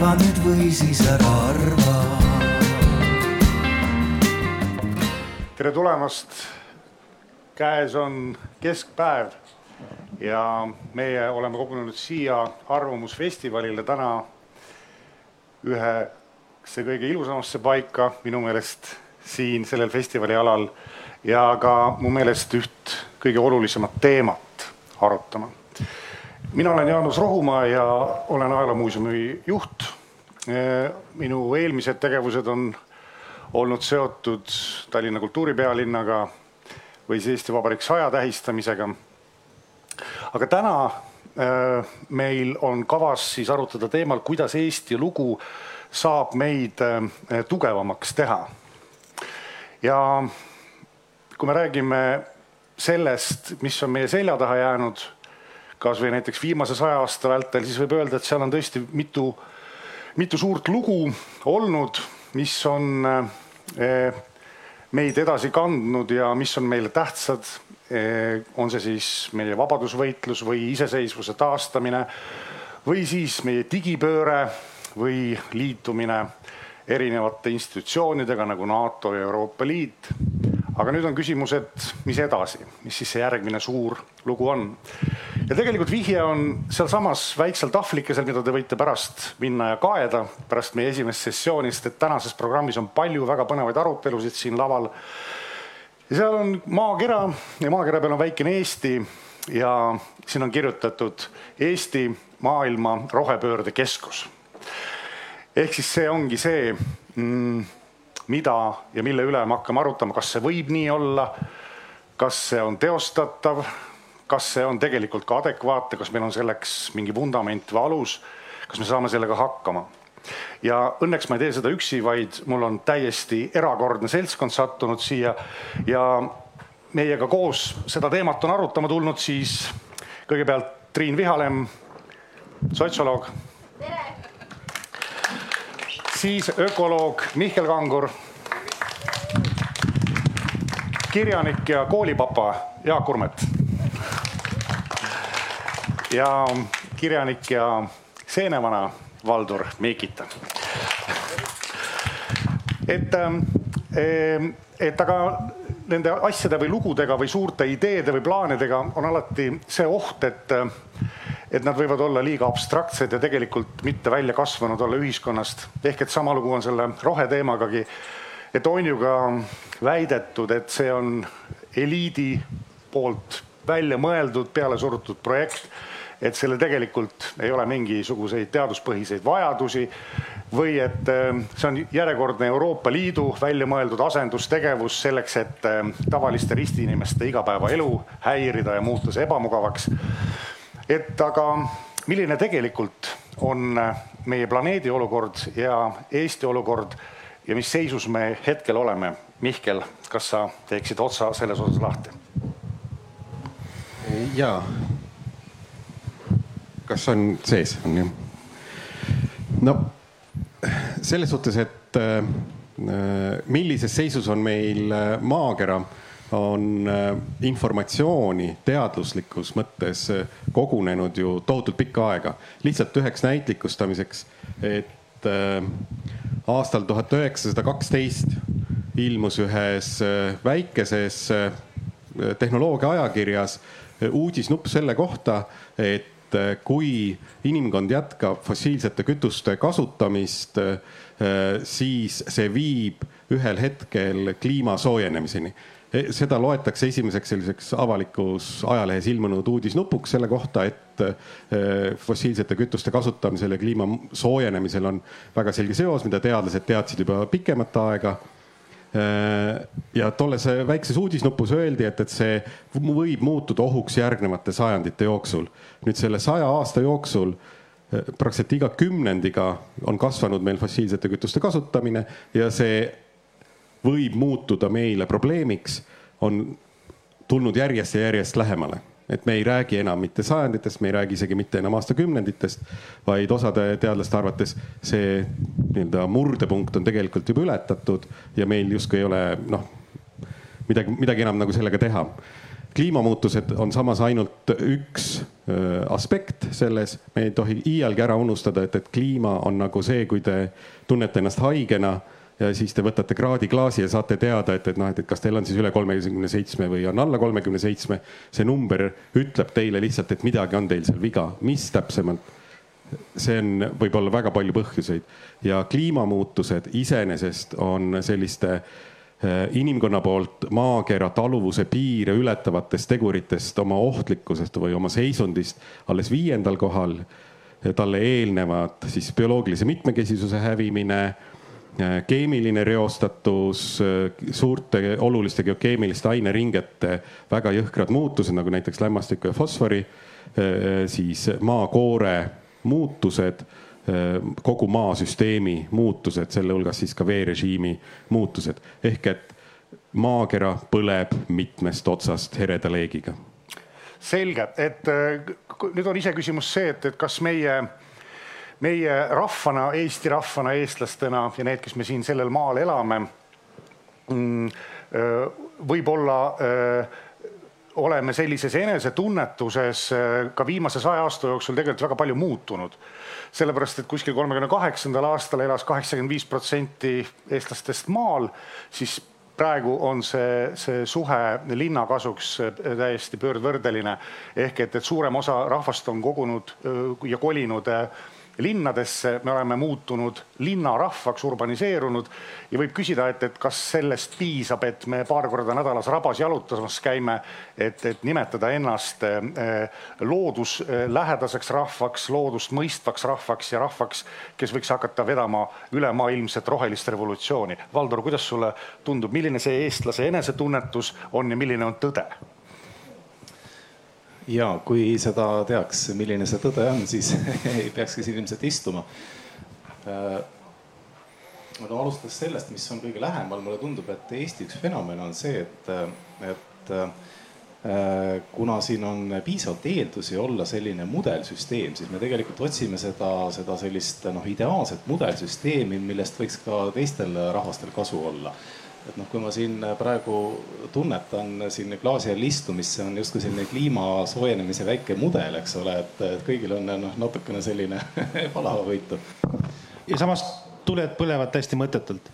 arva nüüd või siis ära arva. tere tulemast. käes on keskpäev ja meie oleme kogunenud siia Arvamusfestivalile täna ühesse kõige ilusamasse paika minu meelest siin sellel festivali alal ja ka mu meelest üht kõige olulisemat teemat arutama. Mina olen Jaanus Rohumaa ja olen Ajaloomuuseumi juht. minu eelmised tegevused on olnud seotud Tallinna kultuuripealinnaga või siis Eesti Vabariik saja tähistamisega aga täna meil on kavas siis arutada teemal, kuidas Eesti lugu saab meid tugevamaks teha. ja kui me räägime sellest, mis on meie selja taha jäänud, kasvõi näiteks viimase saja aasta vältel, siis võib öelda, et seal on tõesti mitu, mitu suurt lugu olnud, mis on äh, meid edasi kandnud ja mis on meile tähtsad Eh, on see siis meie vabadusvõitlus või iseseisvuse taastamine või siis meie digipööre või liitumine erinevate institutsioonidega nagu NATO ja Euroopa Liit. Aga nüüd on küsimus, et mis edasi, mis siis see järgmine suur lugu on. ja tegelikult vihje on sealsamas väiksel tahvlikesel, mida te võite pärast minna ja kaeda pärast meie esimest sessioonist, et tänases programmis on palju väga põnevaid arutelusid siin laval ja seal on maakera ja maakera peal on väikene Eesti ja siin on kirjutatud Eesti maailma rohepöörde keskus. ehk siis see ongi see, mm, mida ja mille üle me hakkame arutama, kas see võib nii olla, kas see on teostatav, kas see on tegelikult ka adekvaatne, kas meil on selleks mingi vundament või alus, kas me saame sellega hakkama ja õnneks ma ei tee seda üksi, vaid mul on täiesti erakordne seltskond sattunud siia ja meiega koos seda teemat on arutama tulnud siis kõigepealt Triin Vihalem, sotsioloog. Siis ökoloog Mihkel Kangur. kirjanik ja koolipapa Jaak Urmet. ja kirjanik ja seenevana Valdur Mikita. et, ähm, et aga nende asjade või lugudega või suurte ideede või plaanidega on alati see oht, et, et nad võivad olla liiga abstraktsed ja tegelikult mitte välja kasvanud olla ühiskonnast. ehk et sama lugu on selle roheteemagagi. et on ju ka väidetud, et see on eliidi poolt välja mõeldud, peale surutud projekt et sellel tegelikult ei ole mingisuguseid teaduspõhiseid vajadusi või et äh, see on järjekordne Euroopa Liidu välja mõeldud asendustegevus selleks, et äh, tavaliste ristiinimeste igapäevaelu häirida ja muuta see ebamugavaks. Et aga milline tegelikult on meie planeedi olukord ja Eesti olukord ja mis seisus me hetkel oleme? Mihkel, kas sa teeksid otsa selles osas lahti? jaa kas on sees, on jah? no selles suhtes, et äh, millises seisus on meil äh, maakera, on äh, informatsiooni teaduslikus mõttes kogunenud ju tohutult pikka aega. lihtsalt üheks näitlikustamiseks, et aastal tuhat üheksasada kaksteist ilmus ühes väikeses tehnoloogia ajakirjas uudisnupp selle kohta, et kui inimkond jätkab fossiilsete kütuste kasutamist, siis see viib ühel hetkel kliima soojenemiseni seda loetakse esimeseks selliseks avalikus ajalehes ilmunud uudisnupuks selle kohta, et fossiilsete kütuste kasutamisel ja kliima soojenemisel on väga selge seos, mida teadlased teadsid juba pikemat aega Äh, ja tolles väikses uudisnupus öeldi, et, et see võib muutuda ohuks järgnevate sajandite jooksul. nüüd selle saja aasta jooksul praktiliselt iga kümnendiga on kasvanud meil fossiilsete kütuste kasutamine ja see võib muutuda meile probleemiks, on tulnud järjest ja järjest lähemale et me ei räägi enam mitte sajanditest, me ei räägi isegi mitte enam aastakümnenditest, vaid osade teadlaste arvates see nii-öelda murdepunkt on tegelikult juba ületatud ja meil justkui ei ole noh, midagi, midagi enam nagu sellega teha. kliimamuutused on samas ainult üks aspekt selles, me ei tohi iialgi ära unustada, et, et kliima on nagu see, kui te tunnete ennast haigena ja siis te võtate kraadiklaasi ja saate teada, et, et noh, et, kas teil on siis üle kolmekümne seitsme või on alla kolmekümne seitsme. see number ütleb teile lihtsalt, et midagi on teil seal viga, mis täpsemalt see on võib-olla väga palju põhjuseid ja kliimamuutused iseenesest on selliste eh, inimkonna poolt maakera taluvuse piire ületavatest teguritest oma ohtlikkusest või oma seisundist alles viiendal kohal. talle eelnevad siis bioloogilise mitmekesisuse hävimine, keemiline reostatus, eh, suurte oluliste geokeemiliste aineringete väga jõhkrad muutused, nagu näiteks lämmastiku ja fosfori, siis maakoore muutused, kogu maasüsteemi muutused, selle hulgas siis ka veerežiimi muutused. ehk et maakera põleb mitmest otsast hereda leegiga. selge, et nüüd on iseküsimus see, et, et kas meie, meie rahvana, Eesti rahvana, eestlastena ja need, kes me siin sellel maal elame, mm, võib-olla oleme sellises enesetunnetuses äh, ka viimase saja aasta jooksul tegelikult väga palju muutunud. sellepärast, et kuskil kolmekümne kaheksandal aastal elas kaheksakümmend viis protsenti eestlastest maal, siis praegu on see, see suhe linna kasuks äh, täiesti pöördvõrdeline. ehk et, et suurem osa rahvast on kogunud äh, ja kolinud linnadesse, me oleme muutunud linnarahvaks, urbaniseerunud ja võib küsida, et, et kas sellest piisab, et me paar korda nädalas rabas jalutamas käime, et, et nimetada ennast eh, looduslähedaseks rahvaks, loodust mõistvaks rahvaks ja rahvaks, kes võiks hakata vedama ülemaailmset rohelist revolutsiooni. Valdur, kuidas sulle tundub, milline see eestlase enesetunnetus on ja milline on tõde? Ja kui seda teaks, milline see tõde on, siis ei peakski siin ilmselt istuma. Äh, no alustades sellest, mis on kõige lähemal, mulle tundub, et Eesti üks fenomen on see, et, et äh, kuna siin on piisavalt eeldusi olla selline mudelsüsteem, siis me tegelikult otsime seda, seda sellist noh, ideaalset mudelsüsteemi, millest võiks ka teistel rahvastel kasu olla et noh, kui ma siin praegu tunnetan siin klaasi all istumist, see on justkui selline kliima soojenemise väike mudel, eks ole, et, et kõigil on noh, natukene selline palavavõitu. ja samas tuled põlevad täiesti mõttetult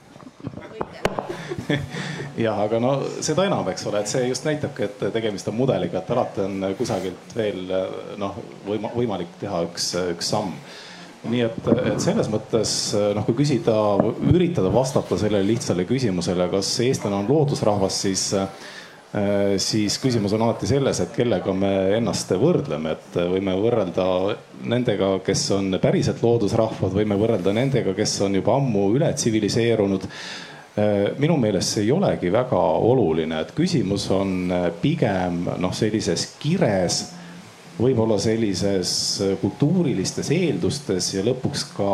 jah, aga no seda enam, eks ole, et see just näitabki, et tegemist on mudeliga, et alati on kusagilt veel noh, võima-, võimalik teha üks, üks samm nii et, et selles mõttes noh, kui küsida, üritada vastata sellele lihtsale küsimusele, kas eestlane on loodusrahvas, siis siis küsimus on alati selles, et kellega me ennast võrdleme, et võime võrrelda nendega, kes on päriselt loodusrahvad, võime võrrelda nendega, kes on juba ammu üle tsiviliseerunud. minu meelest see ei olegi väga oluline, et küsimus on pigem noh, sellises kires võib-olla sellises äh, kultuurilistes eeldustes ja lõpuks ka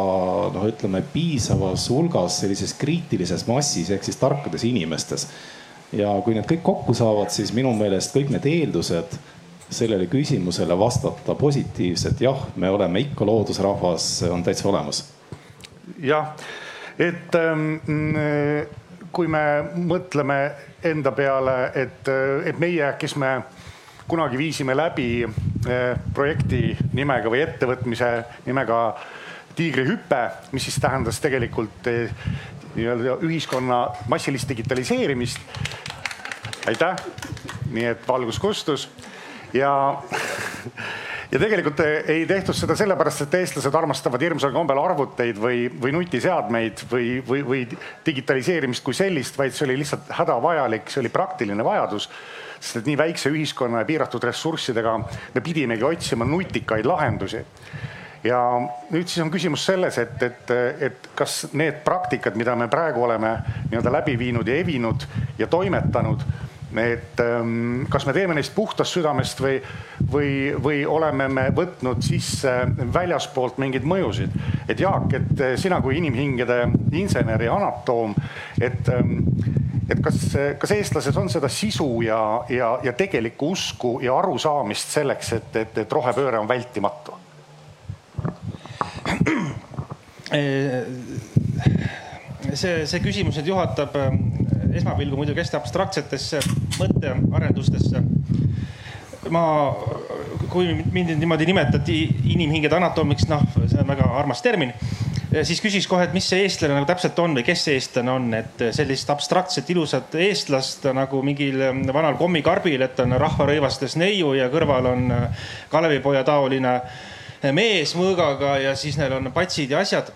noh, ütleme piisavas hulgas sellises kriitilises massis ehk siis tarkades inimestes. ja kui need kõik kokku saavad, siis minu meelest kõik need eeldused sellele küsimusele vastata positiivselt, jah, me oleme ikka loodusrahvas, on täitsa olemas. jah, et ähm, kui me mõtleme enda peale, et, et meie, kes me kunagi viisime läbi eh, projekti nimega või ettevõtmise nimega Tiigrihüpe, mis siis tähendas tegelikult eh, nii-öelda ühiskonna massilist digitaliseerimist. aitäh, nii et valgus kustus. Ja ja tegelikult ei tehtud seda sellepärast, et eestlased armastavad hirmsal kombel arvuteid või, või nutiseadmeid või, või, või digitaliseerimist kui sellist, vaid see oli lihtsalt hädavajalik, see oli praktiline vajadus sest et nii väikse ühiskonna ja piiratud ressurssidega me pidimegi otsima nutikaid lahendusi ja nüüd siis on küsimus selles, et, et, et kas need praktikad, mida me praegu oleme nii-öelda läbi viinud ja evinud ja toimetanud, et ähm, kas me teeme neist puhtast südamest või, või, või oleme me võtnud sisse väljaspoolt mingeid mõjusid. et Jaak, et sina kui inimhingede insener ja anatoom, et ähm, et kas, kas eestlased on seda sisu ja, ja, ja tegelikku usku ja arusaamist selleks, et, et, et rohepööre on vältimatu? see, see küsimus nüüd juhatab esmapilgul muidugi hästi abstraktsetesse mõttearendustesse. ma, kui mind niimoodi nimetati inimhingede anatoomiks, noh, see on väga armas termin siis küsiks kohe, et mis see eestlane nagu täpselt on või kes see eestlane on, et sellist abstraktset ilusat eestlast nagu mingil vanal kommikarbil, et on rahvarõivastes neiu ja kõrval on Kalevipoja taoline mees mõõgaga ja siis neil on patsid ja asjad.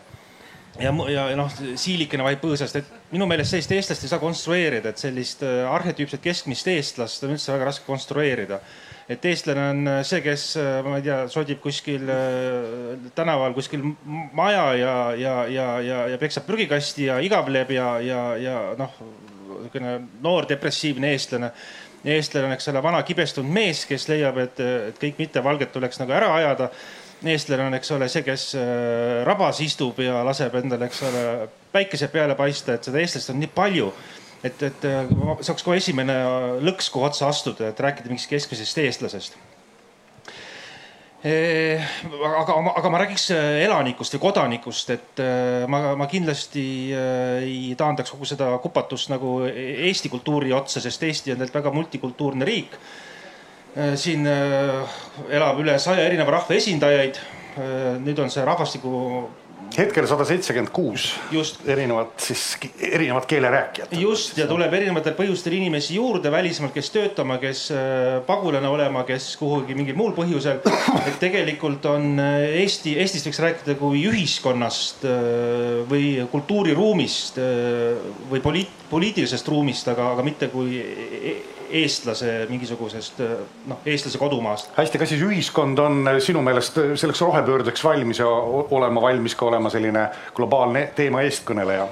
Ja, ja noh, siilikene vaid põõsast, et minu meelest sellist eestlast ei saa konstrueerida, et sellist arhetüüpset keskmist eestlast on üldse väga raske konstrueerida et eestlane on äh, see, kes, äh, ma ei tea, sodib kuskil äh, tänaval kuskil maja ja, ja, ja, ja, ja peksab prügikasti ja igavleb ja, ja, ja noh, niisugune noor depressiivne eestlane. eestlane on, eks ole, vana kibestunud mees, kes leiab, et, et kõik mittevalged tuleks nagu ära ajada eestlane on, eks ole, see, kes rabas istub ja laseb endale, eks ole, päikese peale paista, et seda eestlast on nii palju et, et äh, see oleks kohe esimene lõks, kuhu otsa astuda, et rääkida mingist keskmisest eestlasest. aga, aga ma räägiks äh, elanikust või kodanikust, et äh, ma, ma kindlasti ei taandaks kogu seda kupatust nagu Eesti kultuuri otsa, sest Eesti on tegelikult väga multikultuurne riik. siin elab üle saja erineva rahva esindajaid. nüüd on see rahvastiku hetkel sada seitsekümmend kuus erinevat siis, erinevat keelerääkijat. just ja tuleb erinevatel põhjustel inimesi juurde välismaalt, kes töötama, kes äh, pagulane olema, kes kuhugi mingil muul põhjusel. et tegelikult on äh, Eesti, Eestist võiks rääkida kui ühiskonnast äh, või kultuuriruumist või poliit, poliitilisest ruumist, aga, aga mitte kui e-, eestlase mingisugusest noh, eestlase kodumaast. hästi, kas siis ühiskond on sinu meelest selleks rohepöördeks valmis ja olema valmis ka olema selline globaalne teema eestkõneleja?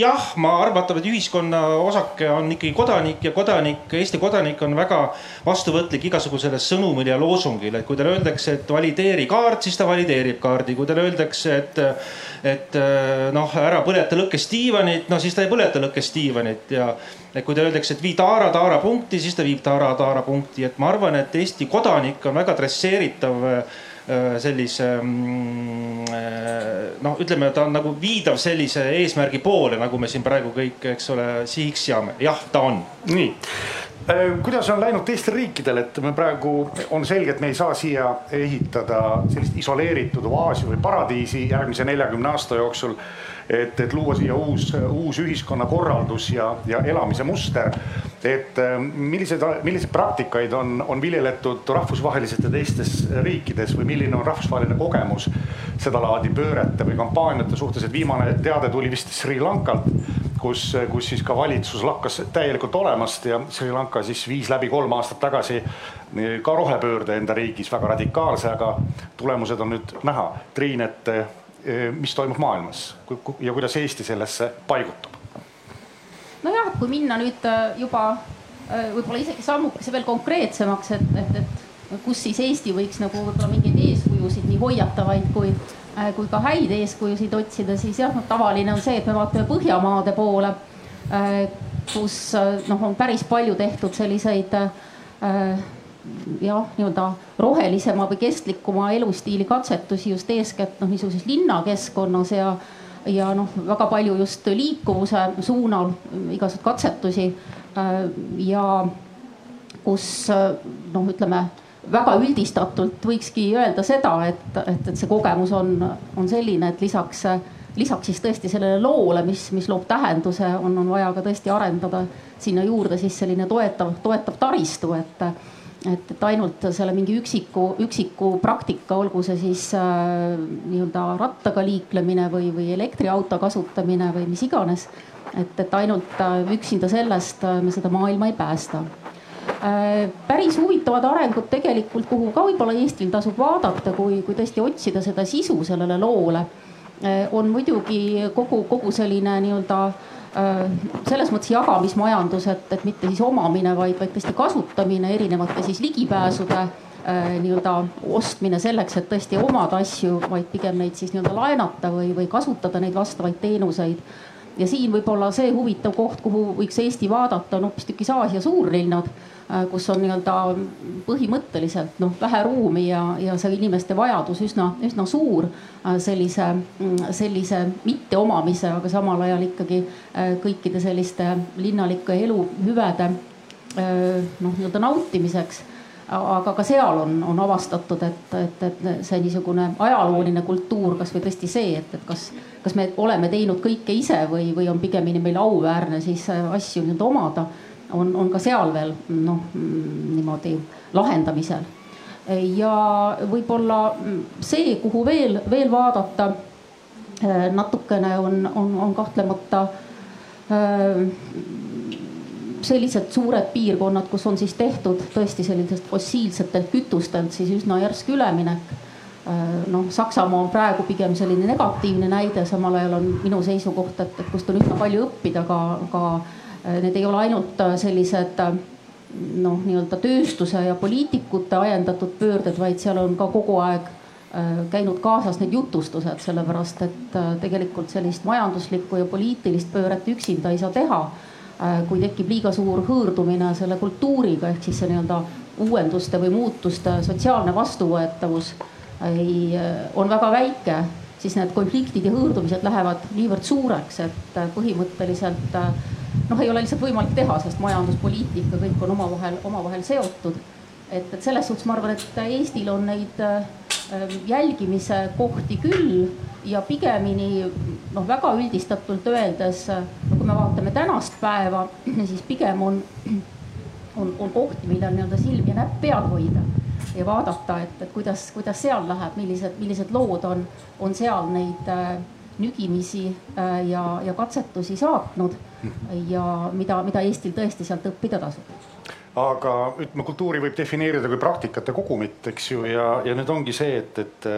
Jah, ma arvatan, et ühiskonna osake on ikkagi kodanik ja kodanik, Eesti kodanik on väga vastuvõtlik igasugusele sõnumile ja loosungile, et kui talle öeldakse, et valideeri kaart, siis ta valideerib kaardi, kui talle öeldakse, et et noh, ära põleta lõkkes diivanit, no siis ta ei põleta lõkkes diivanit. Ja et kui talle öeldakse, et vii taara taara punkti, siis ta viib taara taara punkti, et ma arvan, et Eesti kodanik on väga dresseeritav Äh, sellise mm, äh, noh, ütleme, ta on nagu viidav sellise eesmärgi poole, nagu me siin praegu kõik, eks ole, sihiks seame. jah, ta on. nii äh, kuidas on läinud teistel riikidel, et me praegu on selge, et me ei saa siia ehitada sellist isoleeritud oaasi või paradiisi järgmise neljakümne aasta jooksul et, et luua siia uus, uus ühiskonnakorraldus ja, ja elamise muster. et ähm, millised, milliseid praktikaid on, on viljeletud rahvusvaheliselt ja teistes riikides või milline on rahvusvaheline kogemus sedalaadi pöörete või kampaaniate suhtes, et viimane teade tuli vist Sri Lankalt kus, kus siis ka valitsus lakkas täielikult olemast ja Sri Lanka siis viis läbi kolm aastat tagasi ka rohepöörde enda riigis väga radikaalse, aga tulemused on nüüd näha. Triin, et mis toimub maailmas ja kuidas Eesti sellesse paigutub? nojah, kui minna nüüd äh, juba äh, võib-olla isegi sammukese veel konkreetsemaks, et, et, et kus siis Eesti võiks nagu võib-olla mingeid eeskujusid, nii hoiatavaid kui, äh, kui ka häid eeskujusid otsida, siis jah, noh tavaline on see, et me vaatame Põhjamaade poole, kus noh, on päris palju tehtud selliseid jah, nii-öelda rohelisema või kestlikuma elustiili katsetusi just eeskätt noh, niisuguses linnakeskkonnas ja ja noh, väga palju just liikuvuse suunal igasuguseid katsetusi äh, ja kus noh, ütleme väga üldistatult võikski öelda seda, et, et, et see kogemus on, on selline, et lisaks, lisaks siis tõesti sellele loole, mis, mis loob tähenduse, on, on vaja ka tõesti arendada sinna juurde siis selline toetav, toetav taristu, et et, et ainult selle mingi üksiku, üksiku praktika, olgu see siis äh, nii-öelda rattaga liiklemine või, või elektriauto kasutamine või mis iganes. et, et ainult äh, üksinda sellest äh, me seda maailma ei päästa äh,. päris huvitavad arengud tegelikult, kuhu ka võib-olla Eestil tasub vaadata, kui, kui tõesti otsida seda sisu sellele loole äh,, on muidugi kogu, kogu selline nii-öelda Äh, selles mõttes jagamismajandus, et, et mitte siis omamine, vaid, vaid tõesti kasutamine, erinevate siis ligipääsude äh, nii-öelda ostmine selleks, et tõesti omada asju, vaid pigem neid siis nii-öelda laenata või, või kasutada neid vastavaid teenuseid. Ja siin võib-olla see huvitav koht, kuhu võiks Eesti vaadata, on hoopistükkis Aasia suurlinnad Äh, kus on nii-öelda põhimõtteliselt noh, vähe ruumi ja, ja see inimeste vajadus üsna, üsna suur äh, sellise, mm, sellise mitteomamise, aga samal ajal ikkagi äh, kõikide selliste linnalike eluhüvede noh, nii-öelda nautimiseks aga ka seal on, on avastatud, et, et, et see niisugune ajalooline kultuur, kasvõi tõesti see, et, et kas, kas me oleme teinud kõike ise või, või on pigemini meil auväärne siis asju nii-öelda omada on, on ka seal veel noh niimoodi lahendamisel. ja võib-olla see, kuhu veel, veel vaadata äh, natukene on, on, on kahtlemata äh, sellised suured piirkonnad, kus on siis tehtud tõesti sellisest fossiilsetelt kütustelt siis üsna järsk üleminek. Äh, noh, Saksamaa on praegu pigem selline negatiivne näide, samal ajal on minu seisukoht, et, et kust on üsna palju õppida ka, ka Äh, need ei ole ainult äh, sellised noh, nii-öelda tööstuse ja poliitikute ajendatud pöörded, vaid seal on ka kogu aeg käinud kaasas need jutustused, sellepärast et tegelikult sellist majanduslikku ja poliitilist pööret üksinda ei saa teha. Kui tekib liiga suur hõõrdumine selle kultuuriga ehk siis see nii-öelda uuenduste või muutuste sotsiaalne vastuvõetavus ei, on väga väike, siis need konfliktid ja hõõrdumised lähevad niivõrd suureks, et põhimõtteliselt noh, ei ole lihtsalt võimalik teha, sest majanduspoliitika, kõik on omavahel, omavahel seotud. Et, et selles suhtes ma arvan, et Eestil on neid äh, jälgimise kohti küll ja pigemini noh, väga üldistatult öeldes, no kui me vaatame tänast päeva, siis pigem on, on, on kohti, millel nii-öelda silm ja näpp peal hoida ja vaadata, et, et kuidas, kuidas seal läheb, millised, millised lood on, on seal neid äh, nügimisi äh, ja, ja katsetusi saatnud ja mida, mida Eestil tõesti sealt õppida tasub aga ütleme, kultuuri võib defineerida kui praktikate kogumit, eks ju, ja, ja nüüd ongi see, et, et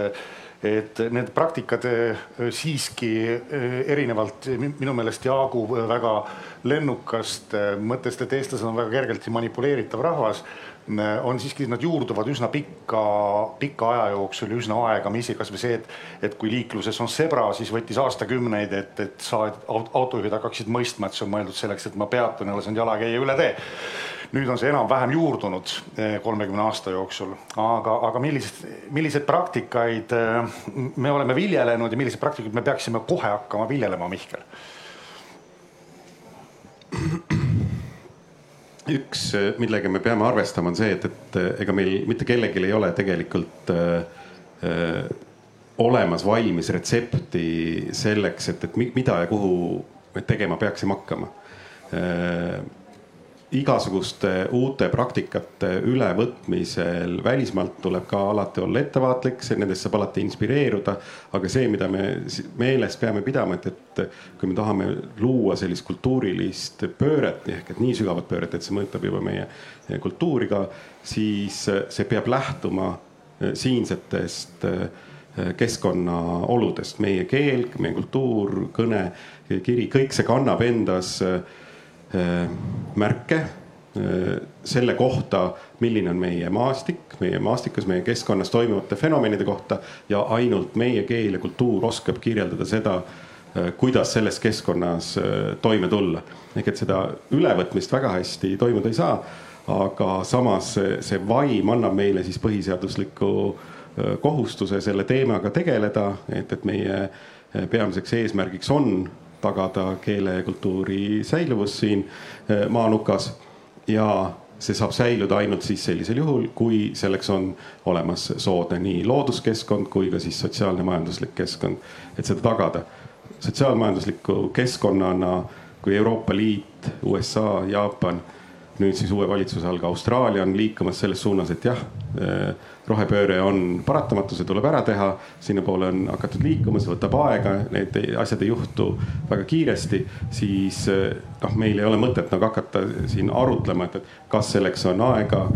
et need praktikad äh, siiski äh, erinevalt minu meelest Jaagu väga lennukast mõttest, et eestlased on väga kergelt manipuleeritav rahvas on siiski, nad juurduvad üsna pikka, pika aja jooksul üsna aegamisi, kasvõi see, et, et kui liikluses on sebra, siis võttis aastakümneid, et, et sa, autojuhid hakkaksid mõistma, et see on mõeldud selleks, et ma peatun ja lasen jalakäija üle tee. Nüüd on see enam-vähem juurdunud eh, kolmekümne aasta jooksul, aga, aga millised, milliseid praktikaid eh, me oleme viljelenud ja milliseid praktikaid me peaksime kohe hakkama viljelema, Mihkel? üks, millega me peame arvestama, on see, et, et ega meil mitte kellelgi ei ole tegelikult äh, olemas valmis retsepti selleks, et, et mida ja kuhu me tegema peaksime hakkama äh, igasuguste uute praktikate ülevõtmisel välismaalt tuleb ka alati olla ettevaatlik, nendest saab alati inspireeruda. aga see, mida me meeles peame pidama, et, et kui me tahame luua sellist kultuurilist pööret ehk et nii sügavat pööret, et see mõjutab juba meie kultuuri ka, siis see peab lähtuma siinsetest keskkonnaoludest, meie keel, meie kultuur, kõne, kiri, kõik see kannab endas Äh, märke äh, selle kohta, milline on meie maastik, meie maastikus, meie keskkonnas toimuvate fenomenide kohta ja ainult meie keel ja kultuur oskab kirjeldada seda, äh, kuidas selles keskkonnas toime tulla. ehk et seda ülevõtmist väga hästi toimuda ei saa. aga samas see vaim annab meile siis põhiseadusliku kohustuse selle teemaga tegeleda, et, et meie peamiseks eesmärgiks on tagada keele ja kultuuri säilivus siin eh, maanukas. ja see saab säiluda ainult siis sellisel juhul, kui selleks on olemas soodne nii looduskeskkond kui ka siis sotsiaalne majanduslik keskkond, et seda tagada. sotsiaalmajandusliku keskkonnana, kui Euroopa Liit, USA, Jaapan, nüüd siis uue valitsuse all ka Austraalia on liikumas selles suunas, et jah eh, rohepööre on paratamatu, see tuleb ära teha, sinnapoole on hakatud liikuma, see võtab aega, need asjad ei juhtu väga kiiresti, siis noh, meil ei ole mõtet nagu hakata siin arutlema, et, et kas selleks on aega,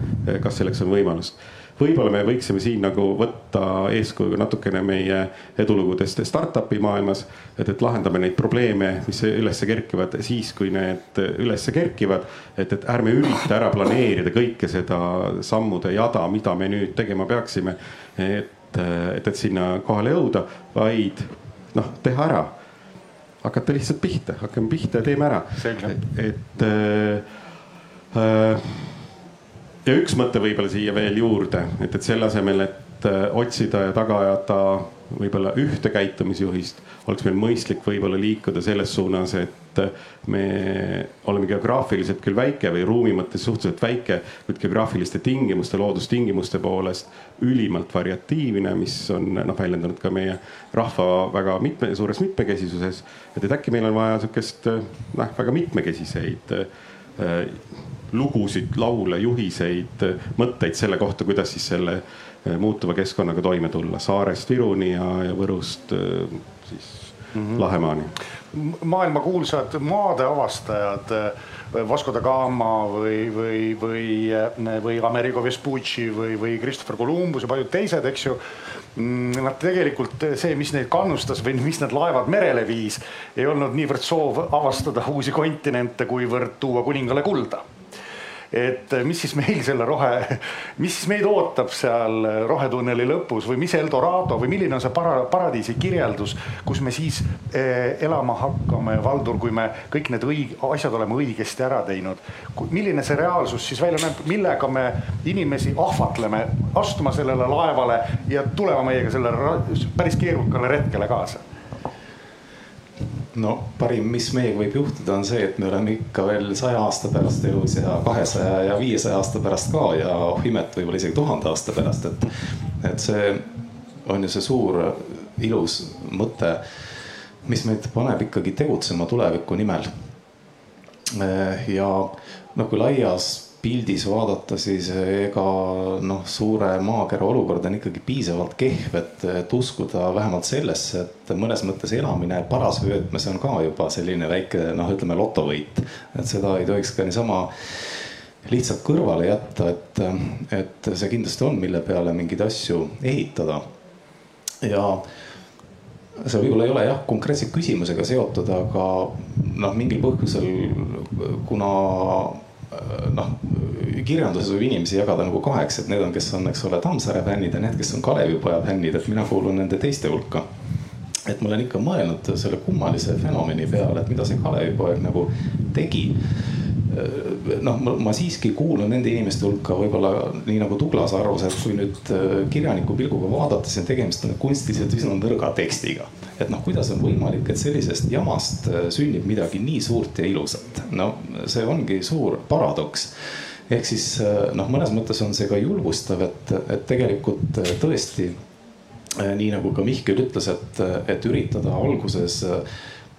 kas selleks on võimalust võib-olla me võiksime siin nagu võtta eeskuju natukene meie edulugudest startup'i maailmas. et, et lahendame neid probleeme, mis üles kerkivad siis, kui need üles kerkivad. et, et ärme ürita ära planeerida kõike seda sammude jada, mida me nüüd tegema peaksime. et, et, et sinna kohale jõuda, vaid noh, teha ära hakata lihtsalt pihta, hakkame pihta ja teeme ära. et äh, äh, ja üks mõte võib-olla siia veel juurde, et, et selle asemel, et äh, otsida ja taga ajada võib-olla ühte käitumisjuhist, oleks meil mõistlik võib-olla liikuda selles suunas, et me oleme geograafiliselt küll väike või ruumi mõttes suhteliselt väike, kuid geograafiliste tingimuste, loodustingimuste poolest ülimalt variatiivne, mis on noh, väljendunud ka meie rahva väga mitme, suures mitmekesisuses. et, et äkki meil on vaja sihukest noh, väga mitmekesiseid äh, lugusid, laule, juhiseid, mõtteid selle kohta, kuidas siis selle Eh, muutuva keskkonnaga toime tulla Saarest Viruni ja, ja Võrust siis mm -hmm. Lahemaani. maailmakuulsad maadeavastajad eh, Vasco da Gama või, või, või, või Amerigo Vespucci või, või Christopher Columbus ja paljud teised, eks ju. Mm, nad tegelikult see, mis neid kannustas või mis need laevad merele viis, ei olnud niivõrd soov avastada uusi kontinente, kuivõrd tuua kuningale kulda et eh, mis siis meil selle rohe, mis siis meid ootab seal rohetunneli lõpus või mis Eldorado või milline on see para, paradiisi kirjeldus, kus me siis eh, elama hakkame, Valdur, kui me kõik need õig-, asjad oleme õigesti ära teinud. milline see reaalsus siis välja näeb, millega me inimesi ahvatleme astuma sellele laevale ja tulema meiega sellele päris keerukale retkele kaasa no parim, mis meiega võib juhtuda, on see, et me oleme ikka veel saja aasta pärast elus ja kahesaja ja viiesaja aasta pärast ka ja oh imet, võib-olla isegi tuhande aasta pärast, et. et see on ju see suur ilus mõte, mis meid paneb ikkagi tegutsema tuleviku nimel. ja noh, kui laias pildis vaadata, siis ega noh, suure maakera olukord on ikkagi piisavalt kehv, et, et uskuda vähemalt sellesse, et mõnes mõttes elamine parasvöötmes on ka juba selline väike noh, ütleme lotovõit. et seda ei tohiks ka niisama lihtsalt kõrvale jätta, et, et see kindlasti on, mille peale mingeid asju ehitada. ja see võib-olla ei ole jah konkreetse küsimusega seotud, aga noh, mingil põhjusel kuna noh, kirjanduses võib inimesi jagada nagu kaheks, et need on, kes on, eks ole, Tammsaare fännid ja need, kes on Kalevipoja fännid, et mina kuulun nende teiste hulka. et ma olen ikka mõelnud selle kummalise fenomeni peale, et mida see Kalevipoeg nagu tegi Äh, noh, ma siiski kuulun nende inimeste hulka võib-olla nii nagu Douglas arvas, et kui nüüd äh, kirjaniku pilguga vaadata, siis on tegemist kunstiliselt üsna nõrga tekstiga. et noh, kuidas on võimalik, et sellisest jamast äh, sünnib midagi nii suurt ja ilusat, no see ongi suur paradoks ehk siis noh, mõnes mõttes on see ka julgustav, et, et tegelikult tõesti nii nagu ka Mihkel ütles, et, et üritada alguses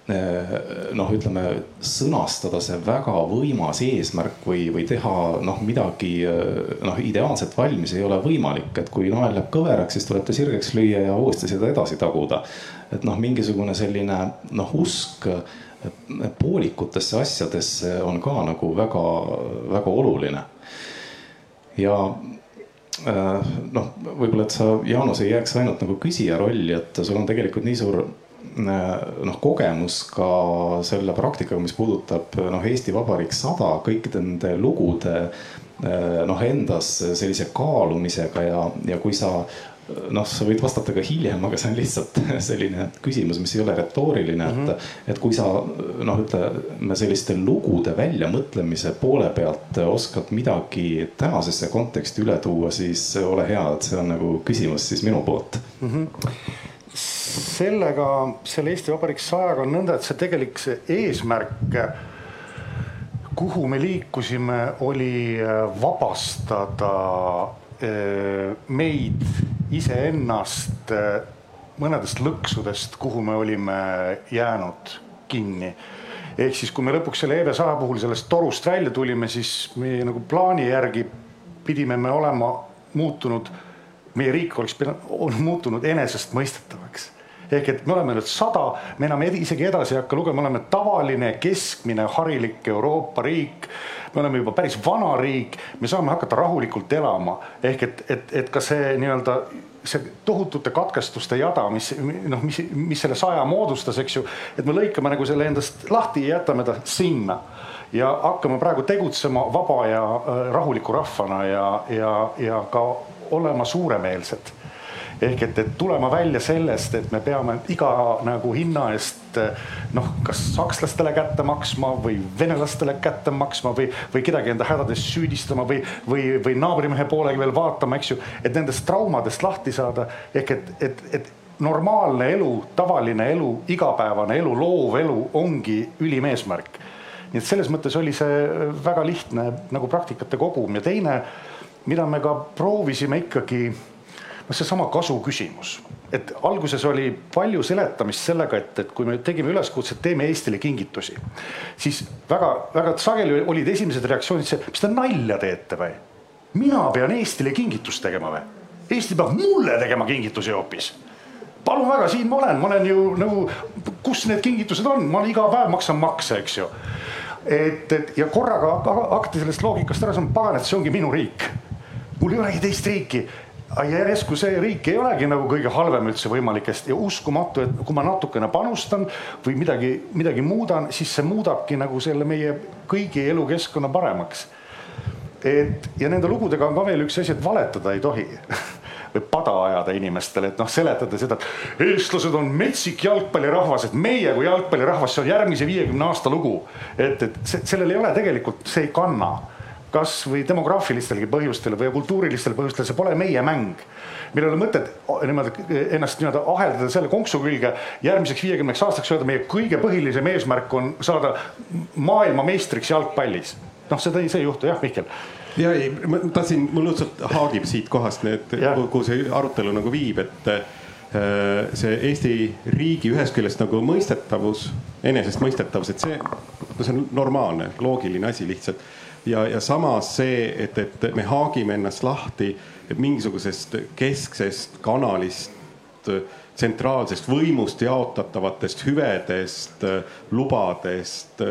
noh, ütleme sõnastada see väga võimas eesmärk või, või teha noh, midagi eh, noh, ideaalselt valmis ei ole võimalik, et kui nael läheb kõveraks, siis tuleb ta sirgeks lüüa ja uuesti seda edasi taguda. et noh, mingisugune selline noh, usk eh, poolikutesse asjadesse on ka nagu väga-väga oluline. ja noh, võib-olla, et sa, Jaanus, ei jääks ainult nagu küsija rolli, et sul on tegelikult nii suur noh, kogemus ka selle praktikaga, mis puudutab noh, Eesti Vabariik sada, kõikide nende lugude noh, endas sellise kaalumisega ja, ja kui sa noh, sa võid vastata ka hiljem, aga see on lihtsalt selline küsimus, mis ei ole retooriline mm, -hmm. et, mhm. et kui sa noh, ütleme selliste lugude väljamõtlemise poole pealt oskad midagi tänasesse konteksti üle tuua, siis ole hea, et see on nagu küsimus siis minu poolt mm. -hmm sellega, selle Eesti Vabariik sajaga on nõnda, et see tegelik see eesmärk, kuhu me liikusime, oli äh, vabastada äh, meid iseennast äh, mõnedest lõksudest, kuhu me olime jäänud kinni. ehk siis, kui me lõpuks selle EV saja puhul sellest torust välja tulime, siis meie nagu plaani järgi pidime me olema muutunud meie riik oleks pidanud, on muutunud enesestmõistetavaks. Ehk et me oleme nüüd sada, me enam isegi edasi ei hakka lugema, me oleme tavaline keskmine harilik Euroopa riik. me oleme juba päris vana riik, me saame hakata rahulikult elama. Ehk et, et, et ka see nii-öelda see tohutute katkestuste jada, mis noh, mis, mis selle saja moodustas, eks ju, et me lõikame nagu selle endast lahti ja jätame ta sinna. Ja hakkame praegu tegutsema vaba ja äh, rahuliku rahvana ja, ja, ja ka olema suuremeelsed. Ehk et, et tulema välja sellest, et me peame iga nagu hinna eest noh, kas sakslastele kätte maksma või venelastele kätte maksma või, või kedagi enda hädades süüdistama või, või, või naabrimehe poolega veel vaatama, eks ju, et nendest traumadest lahti saada. Ehk et, et, et normaalne elu, tavaline elu, igapäevane elu, loov elu ongi ülim eesmärk. nii et selles mõttes oli see väga lihtne nagu praktikate kogum. Ja teine, mida me ka proovisime ikkagi, noh, seesama kasu küsimus, et alguses oli palju seletamist sellega, et, et kui me tegime üleskutse, et teeme Eestile kingitusi, siis väga-väga sageli olid esimesed reaktsioonid see, mis te nalja teete või? mina pean Eestile kingitust tegema või? Eesti peab mulle tegema kingitusi hoopis palun väga, siin ma olen, ma olen ju nagu, kus need kingitused on, ma iga päev maksan makse, eks ju. et, et ja korraga hakati sellest loogikast ära saama, pagan, et see ongi minu riik. Mul ei olegi teist riiki. järsku see riik ei olegi nagu kõige halvem üldse võimalikest ja uskumatu, et kui ma natukene panustan või midagi, midagi muudan, siis see muudabki nagu selle meie kõigi elukeskkonna paremaks. et ja nende lugudega on ka veel üks asi, et valetada ei tohi või pada ajada inimestele, et noh, seletada seda, et eestlased on metsik jalgpallirahvas, et meie kui jalgpallirahvas, see on järgmise viiekümne aasta lugu. et, et see, sellel ei ole tegelikult, see ei kanna kasvõi demograafilistelgi põhjustel või kultuurilistel põhjustel, see pole meie mäng. meil ei ole mõtet niimoodi ennast nii-öelda aheldada selle konksu külge järgmiseks viiekümneks aastaks öelda, meie kõige põhilisem eesmärk on saada maailmameistriks jalgpallis. noh, seda see ei juhtu jah, Mihkel ja ei, ma tahtsin, mul õudselt haagib siit kohast nüüd, kuhu see arutelu nagu viib, et äh, see Eesti riigi ühest küljest nagu mõistetavus, enesestmõistetavus, et see, no see on normaalne, loogiline asi lihtsalt. Ja, ja samas see, et, et me haagime ennast lahti mingisugusest kesksest kanalist tsentraalsest võimust jaotatavatest hüvedest, lubadest,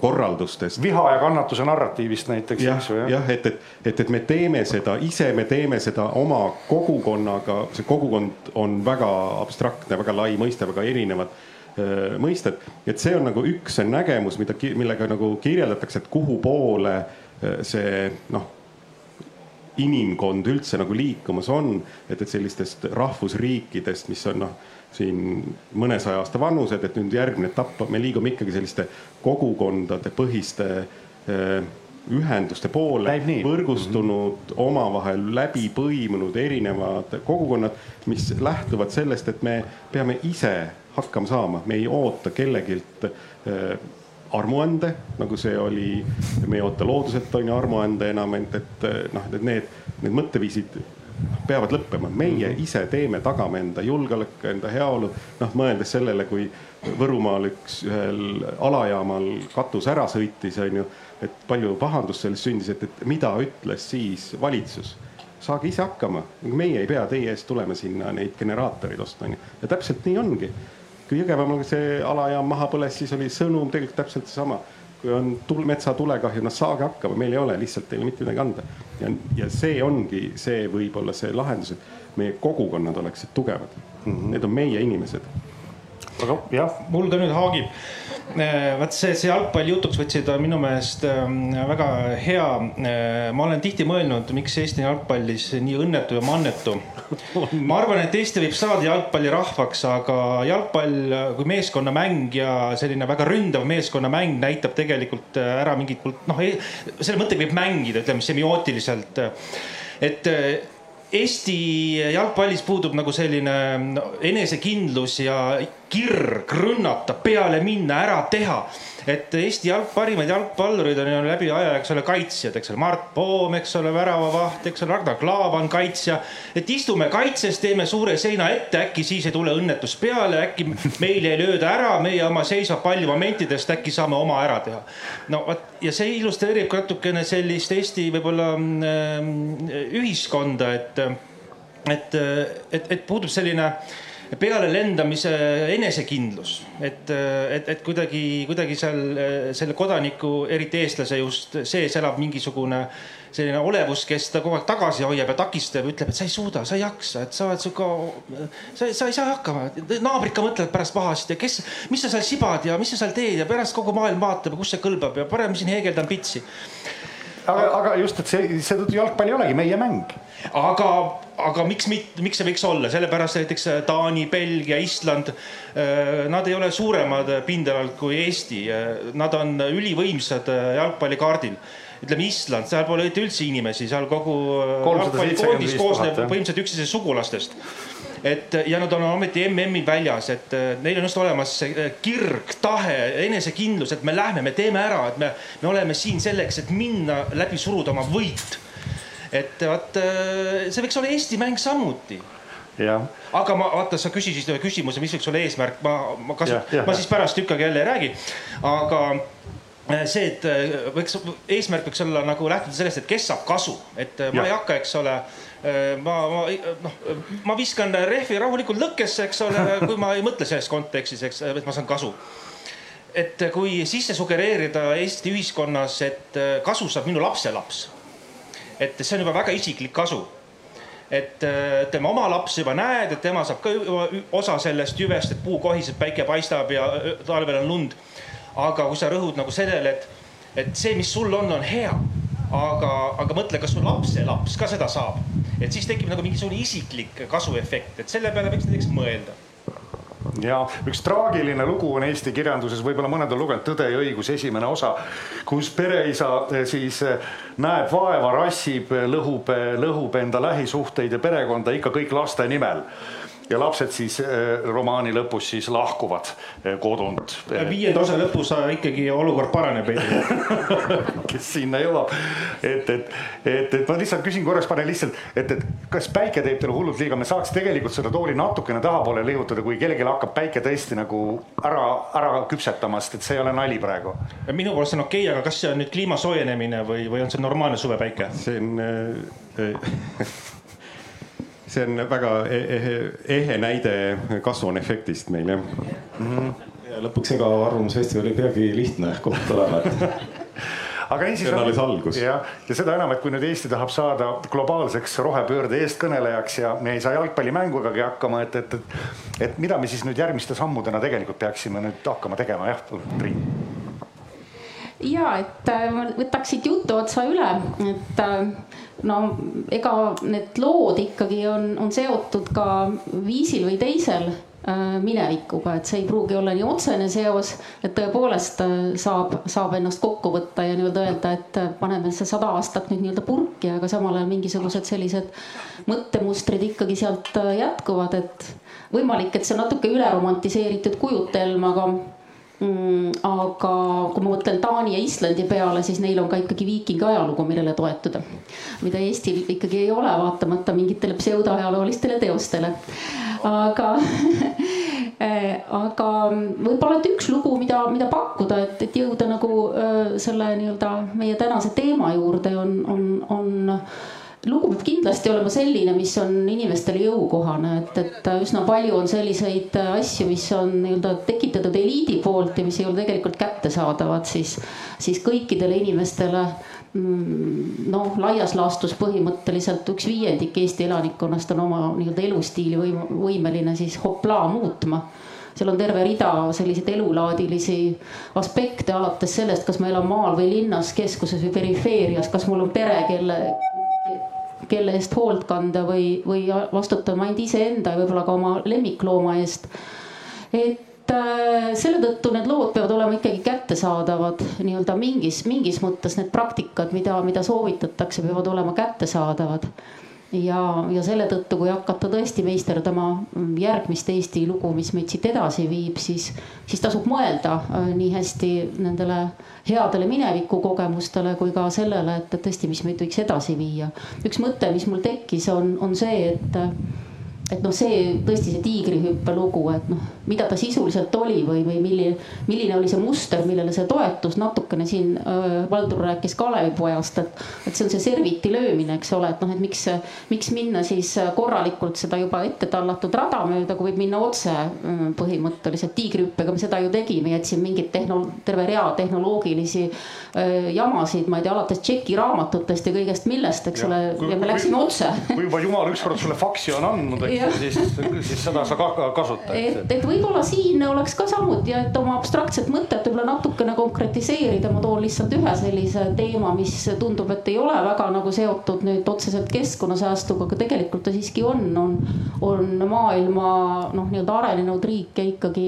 korraldustest. viha ja kannatuse narratiivist näiteks. jah, jah, et, et, et, et me teeme seda ise, me teeme seda oma kogukonnaga, see kogukond on väga abstraktne, väga lai mõiste, väga erinevad äh, mõisted, et see on nagu üks nägemus, mida, millega nagu kirjeldatakse, et kuhu poole äh, see noh inimkond üldse nagu liikumas on, et, et sellistest rahvusriikidest, mis on noh, siin mõnesaja aasta vanused, et nüüd järgmine etapp, me liigume ikkagi selliste kogukondade põhiste eh, ühenduste poole, võrgustunud mm, -hmm. omavahel läbi põimunud erinevad kogukonnad, mis lähtuvad sellest, et me peame ise hakkama saama, me ei oota kellegilt eh, armuande, nagu see oli, me ei oota looduselt on ju armuande enam, et, et noh, et need, need mõtteviisid peavad lõppema, meie mhm. ise teeme, tagame enda julgeoleku, enda heaolu. noh, mõeldes sellele, kui Võrumaal üks ühel alajaamal katus ära sõitis, on ju, et palju pahandust sellest sündis, et, et mida ütles siis valitsus saage ise hakkama, meie ei pea teie eest tulema sinna neid generaatoreid ostma, onju. ja täpselt nii ongi kui Jõgevamaal see alajaam maha põles, siis oli sõnum tegelikult täpselt seesama. kui on tul-, metsatulekahju, noh saage hakkama, meil ei ole lihtsalt teile mitte midagi anda. ja, ja see ongi see võib-olla see lahendus, et meie kogukonnad oleksid tugevad mm. -hmm. Need on meie inimesed. aga jah. mul ka nüüd haagib vaat see, see jalgpalli jutuks võtsid on minu meelest ähm, väga hea. Äh, ma olen tihti mõelnud, miks Eesti jalgpallis nii õnnetu ja mannetu. ma arvan, et Eesti võib saada jalgpallirahvaks, aga jalgpall kui meeskonnamäng ja selline väga ründav meeskonnamäng näitab tegelikult äh, ära mingit noh, selle mõttega võib mängida, ütleme semiootiliselt. et Eesti jalgpallis puudub nagu selline enesekindlus ja kirg rünnata, peale minna, ära teha et Eesti jalg, parimad jalgpallurid on ju läbi aja, eks ole, kaitsjad, eks ole, Mart Poom, eks ole, väravavaht, eks ole, Ragnar Klavan kaitsja. et istume kaitses, teeme suure seina ette, äkki siis ei tule õnnetus peale, äkki meil ei lööda ära, meie oma seisva palli momentidest äkki saame oma ära teha. no vot ja see illustreerib ka natukene sellist Eesti võib-olla äh, ühiskonda, et, et, et, et puudub selline äh, pealelendamise enesekindlus, et, et, et kuidagi, kuidagi seal selle kodaniku, eriti eestlase just sees elab mingisugune selline olevus, kes ta kogu aeg tagasi hoiab ja takistab, ütleb, et sa ei suuda, sa ei jaksa, et sa oled sihuke, sa, sa ei saa hakkama. naabrid ka mõtlevad pärast pahasti ja kes, mis sa seal sibad ja mis sa seal teed ja pärast kogu maailm vaatab ja kus see kõlbab ja parem siin heegeldan pitsi aga, aga just, et see, seetõttu jalgpall ei olegi meie mäng. aga, aga miks mitte, miks see võiks olla, sellepärast näiteks äh, Taani, Belgia, Island. Nad ei ole suuremad pindalalt kui Eesti, nad on ülivõimsad jalgpallikaardil ütleme Island, seal pole üldse inimesi, seal kogu jalgpallikoondis koosneb põhimõtteliselt üksteise sugulastest et ja nad on ometi MM-il väljas, et äh, neil on just olemas see äh, kirg, tahe, enesekindlus, et me lähme, me teeme ära, et me, me oleme siin selleks, et minna läbi suruda oma võit. et vaat see võiks olla Eesti mäng samuti aga ma vaata, sa küsisid ühe küsimuse, mis võiks olla eesmärk, ma, ma kasu-, ma siis pärast ikkagi jälle ei räägi. aga see, et võiks, eesmärk võiks olla nagu lähtuda sellest, et kes saab kasu, et ma ja. ei hakka, eks ole ma, ma noh, ma viskan rehvi rahulikult lõkkesse, eks ole, kui ma ei mõtle selles kontekstis, eks, et ma saan kasu. et kui sisse sugereerida Eesti ühiskonnas, et äh, kasu saab minu lapselaps. et see on juba väga isiklik kasu et äh, tema oma laps juba näed, et tema saab ka osa sellest jüvest, et puu kohiseb, päike paistab ja talvel on lund. aga kui sa rõhud nagu sellele, et, et see, mis sul on, on hea aga, aga mõtle, kas su lapselaps ka seda saab, et siis tekib nagu mingisugune isiklik kasuefekt, et selle peale võiks näiteks mõelda. Ja üks traagiline lugu on Eesti kirjanduses, võib-olla mõned on lugenud Tõde ja õigus esimene osa, kus pereisa eh, siis eh, näeb vaeva, rassib, lõhub, lõhub enda lähisuhteid ja perekonda ikka kõik laste nimel ja lapsed siis äh, romaani lõpus siis lahkuvad äh, kodunt. viienda osa lõpus ikkagi olukord paraneb kes sinna jõuab, et, et, et, et ma lihtsalt küsin korraks, panen lihtsalt, et, et kas päike teeb teile hullult liiga, me saaks tegelikult seda tooli natukene tahapoole liigutada, kui kellelgi hakkab päike tõesti nagu ära, ära küpsetamas, et see ei ole nali praegu. minu poolest on okei okay,, aga kas see on nüüd kliima soojenemine või, või on see normaalne suvepäike? see on äh, see on väga ehe, ehe näide kasvuhooneefektist meil jah mm. -hmm. ja lõpuks ega Arvamusfestival ei peagi lihtne koht olema, et aga niisiis. see on alles algus. jah, ja seda enam, et kui nüüd Eesti tahab saada globaalseks rohepöörde eestkõnelejaks ja me ei saa jalgpallimängugagi hakkama, et, et, et, et mida me siis nüüd järgmiste sammudena tegelikult peaksime nüüd hakkama tegema, jah, Triin ja et äh, ma võtaks siit jutu otsa üle, et äh, no ega need lood ikkagi on, on seotud ka viisil või teisel äh, minevikuga, et see ei pruugi olla nii otsene seos, et tõepoolest äh, saab, saab ennast kokku võtta ja nii-öelda öelda, et äh, paneme see sada aastat nüüd nii-öelda purki, aga samal ajal mingisugused sellised mõttemustrid ikkagi sealt jätkuvad, et võimalik, et see on natuke üle romantiseeritud kujutelm, aga aga kui ma mõtlen Taani ja Islandi peale, siis neil on ka ikkagi viikingi ajalugu, millele toetuda. mida Eestil ikkagi ei ole, vaatamata mingitele pseudoajaloolistele teostele. aga aga võib-olla, et üks lugu, mida, mida pakkuda, et, et jõuda nagu selle nii-öelda meie tänase teema juurde on, on, on lugu peab kindlasti olema selline, mis on inimestele jõukohane, et, et üsna palju on selliseid asju, mis on nii-öelda tekitatud eliidi poolt ja mis ei ole tegelikult kättesaadavad siis, siis kõikidele inimestele mm, noh, laias laastus põhimõtteliselt üks viiendik Eesti elanikkonnast on oma nii-öelda elustiili võim, võimeline siis hoplaa muutma. Seal on terve rida selliseid elulaadilisi aspekte, alates sellest, kas ma elan maal või linnas, keskuses või perifeerias, kas mul on pere, kelle kelle eest hoolt kanda või, või vastutama ainult iseenda ja võib-olla ka oma lemmiklooma eest. et äh, selle tõttu need lood peavad olema ikkagi kättesaadavad nii-öelda mingis, mingis mõttes need praktikad, mida, mida soovitatakse, peavad olema kättesaadavad ja, ja selle tõttu, kui hakata tõesti meisterdama järgmist Eesti lugu, mis meid siit edasi viib, siis, siis tasub mõelda äh, nii hästi nendele headele minevikukogemustele kui ka sellele, et tõesti, mis meid võiks edasi viia. üks mõte, mis mul tekkis, on, on see, et et noh, see tõesti see tiigrihüppe lugu, et noh, mida ta sisuliselt oli või, või milline, milline oli see muster, millele see toetus, natukene siin äh, Valdur rääkis Kalevipojast, et, et see on see serviti löömine, eks ole, et noh, et miks, miks minna siis korralikult seda juba ette tallatud rada mööda, kui võib minna otse põhimõtteliselt tiigrihüppega, me seda ju tegime, jätsime mingit tehno-, terve rea tehnoloogilisi äh, jamasid, ma ei tea, alates Tšeki raamatutest ja kõigest millest, eks ja, ole, ja me läksime otse. kui juba jumal ükskord sulle faksi on andnud, eks siis, siis seda sa ka kasutad. et, et võib-olla siin oleks ka samuti, et oma abstraktset mõtet võib-olla natukene konkretiseerida, ma toon lihtsalt ühe sellise teema, mis tundub, et ei ole väga nagu seotud nüüd otseselt keskkonnasäästuga, aga tegelikult ta siiski on, on, on maailma noh, nii-öelda arenenud riike ikkagi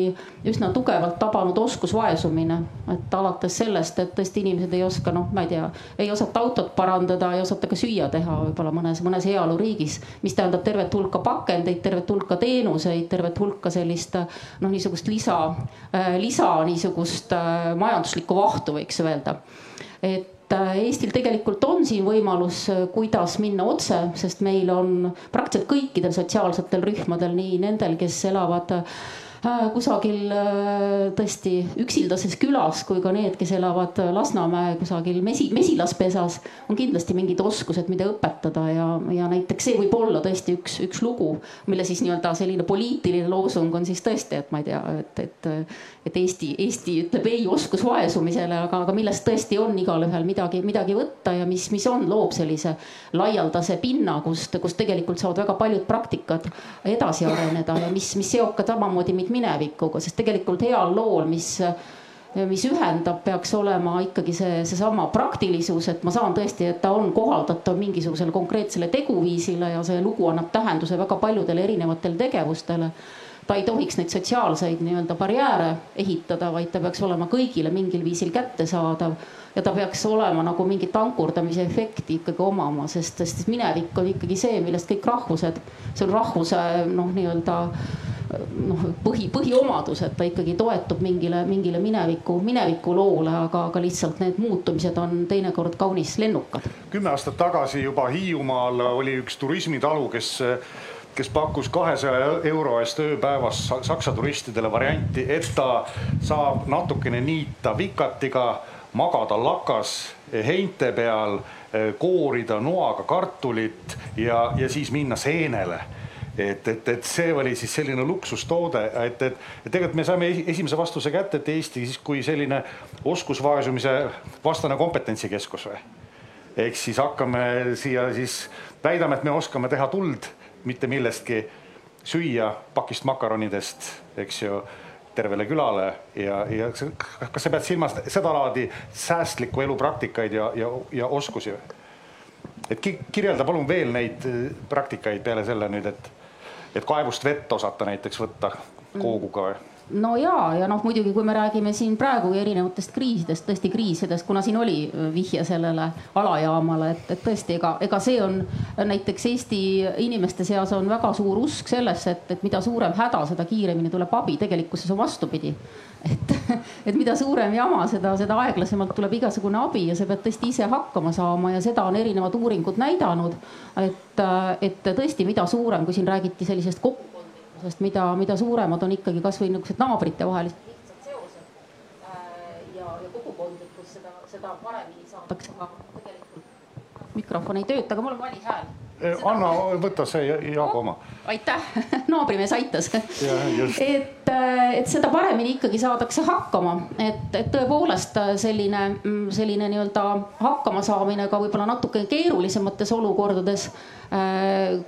üsna tugevalt tabanud oskusvaesumine. et alates sellest, et tõesti inimesed ei oska, noh, ma ei tea, ei osata autot parandada, ei osata ka süüa teha võib-olla mõnes, mõnes heaoluriigis, mis tähendab tervet hulka pakendeid, tervet hulka teenuseid, tervet hulka sellist noh, niisugust lisa, lisa niisugust majanduslikku vahtu võiks öelda. et äh, Eestil tegelikult on siin võimalus, kuidas minna otse, sest meil on praktiliselt kõikidel sotsiaalsetel rühmadel, nii nendel, kes elavad Äh, kusagil äh, tõesti üksildases külas kui ka need, kes elavad Lasnamäe kusagil mesi, mesilaspesas, on kindlasti mingid oskused, mida õpetada ja, ja näiteks see võib olla tõesti üks, üks lugu, mille siis nii-öelda selline poliitiline loosung on siis tõesti, et ma ei tea, et, et, et Eesti, Eesti ütleb ei oskusvaesumisele, aga, aga millest tõesti on igalühel midagi, midagi võtta ja mis, mis on, loob sellise laialdase pinna, kust, kust tegelikult saavad väga paljud praktikad edasi areneda ja mis, mis seob ka samamoodi meid minevikuga, sest tegelikult heal lool, mis mis ühendab, peaks olema ikkagi see, seesama praktilisus, et ma saan tõesti, et ta on kohaldatav mingisugusele konkreetsele teguviisile ja see lugu annab tähenduse väga paljudele erinevatele tegevustele. ta ei tohiks neid sotsiaalseid nii-öelda barjääre ehitada, vaid ta peaks olema kõigile mingil viisil kättesaadav ja ta peaks olema nagu mingit ankurdamise efekti ikkagi omama, sest, sest minevik on ikkagi see, millest kõik rahvused, see on rahvuse noh, nii-öelda noh, põhi, põhiomadus, et ta ikkagi toetub mingile, mingile mineviku, minevikuloole, aga, aga lihtsalt need muutumised on teinekord kaunis lennukad. kümme aastat tagasi juba Hiiumaal oli üks turismitalu, kes kes pakkus kahesaja euro eest ööpäevas saksa turistidele varianti, et ta saab natukene niita vikatiga, magada lakas heinte peal, koorida noaga kartulit ja, ja siis minna seenele et, et, et see oli siis selline luksustoode, et, et, et tegelikult me saime esimese vastuse kätte, et Eesti siis kui selline oskusvaesumise vastane kompetentsikeskus või. ehk siis hakkame siia siis, väidame, et me oskame teha tuld mitte millestki, süüa pakist makaronidest, eks ju tervele külale ja, ja kas sa pead silmas sedalaadi säästliku elu praktikaid ja, ja, ja oskusi? et kirjelda palun veel neid praktikaid peale selle nüüd, et et kaevust vett osata näiteks võtta kooguga või? No ja, ja noh, muidugi, kui me räägime siin praegu erinevatest kriisidest, tõesti kriisidest, kuna siin oli vihje sellele alajaamale, et, et tõesti, ega, ega see on näiteks Eesti inimeste seas on väga suur usk sellesse, et, et mida suurem häda, seda kiiremini tuleb abi, tegelikkuses on vastupidi et, et mida suurem jama, seda, seda aeglasemalt tuleb igasugune abi ja sa pead tõesti ise hakkama saama ja seda on erinevad uuringud näidanud. et, et tõesti, mida suurem, kui siin räägiti sellisest kokkukondlikkusest, mida, mida suuremad on ikkagi kasvõi niisugused naabritevahelised lihtsad seosed äh, ja, ja kogukondlikkus, seda, seda paremini saadakse ka tegelikult. mikrofon ei tööta, aga mul on vali hääl anna, võta see Jaago oma. aitäh, naabrimees aitas. et, äh, et seda paremini ikkagi saadakse hakkama, et, et tõepoolest äh, selline, mm, selline nii-öelda hakkamasaamine ka võib-olla natuke keerulisemates olukordades äh,.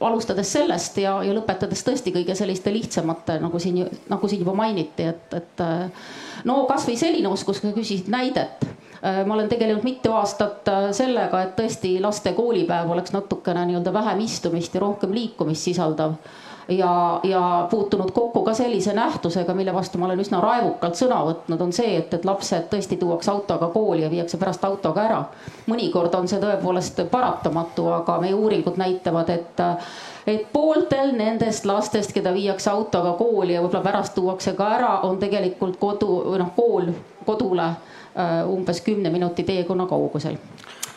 alustades sellest ja, ja lõpetades tõesti kõige selliste lihtsamate, nagu siin, nagu siin juba mainiti, et, et äh, no kasvõi selline oskus, kui küsisid näidet ma olen tegelenud mitu aastat äh, sellega, et tõesti laste koolipäev oleks natukene nii-öelda vähem istumist ja rohkem liikumist sisaldav ja, ja puutunud kokku ka sellise nähtusega, mille vastu ma olen üsna raevukalt sõna võtnud, on see, et, et lapsed tõesti tuuakse autoga kooli ja viiakse pärast autoga ära. mõnikord on see tõepoolest paratamatu, aga meie uuringud näitavad, et et pooltel nendest lastest, keda viiakse autoga kooli ja võib-olla pärast tuuakse ka ära, on tegelikult kodu või noh, kool kodule Äh, umbes kümne minuti teekonna kaugusel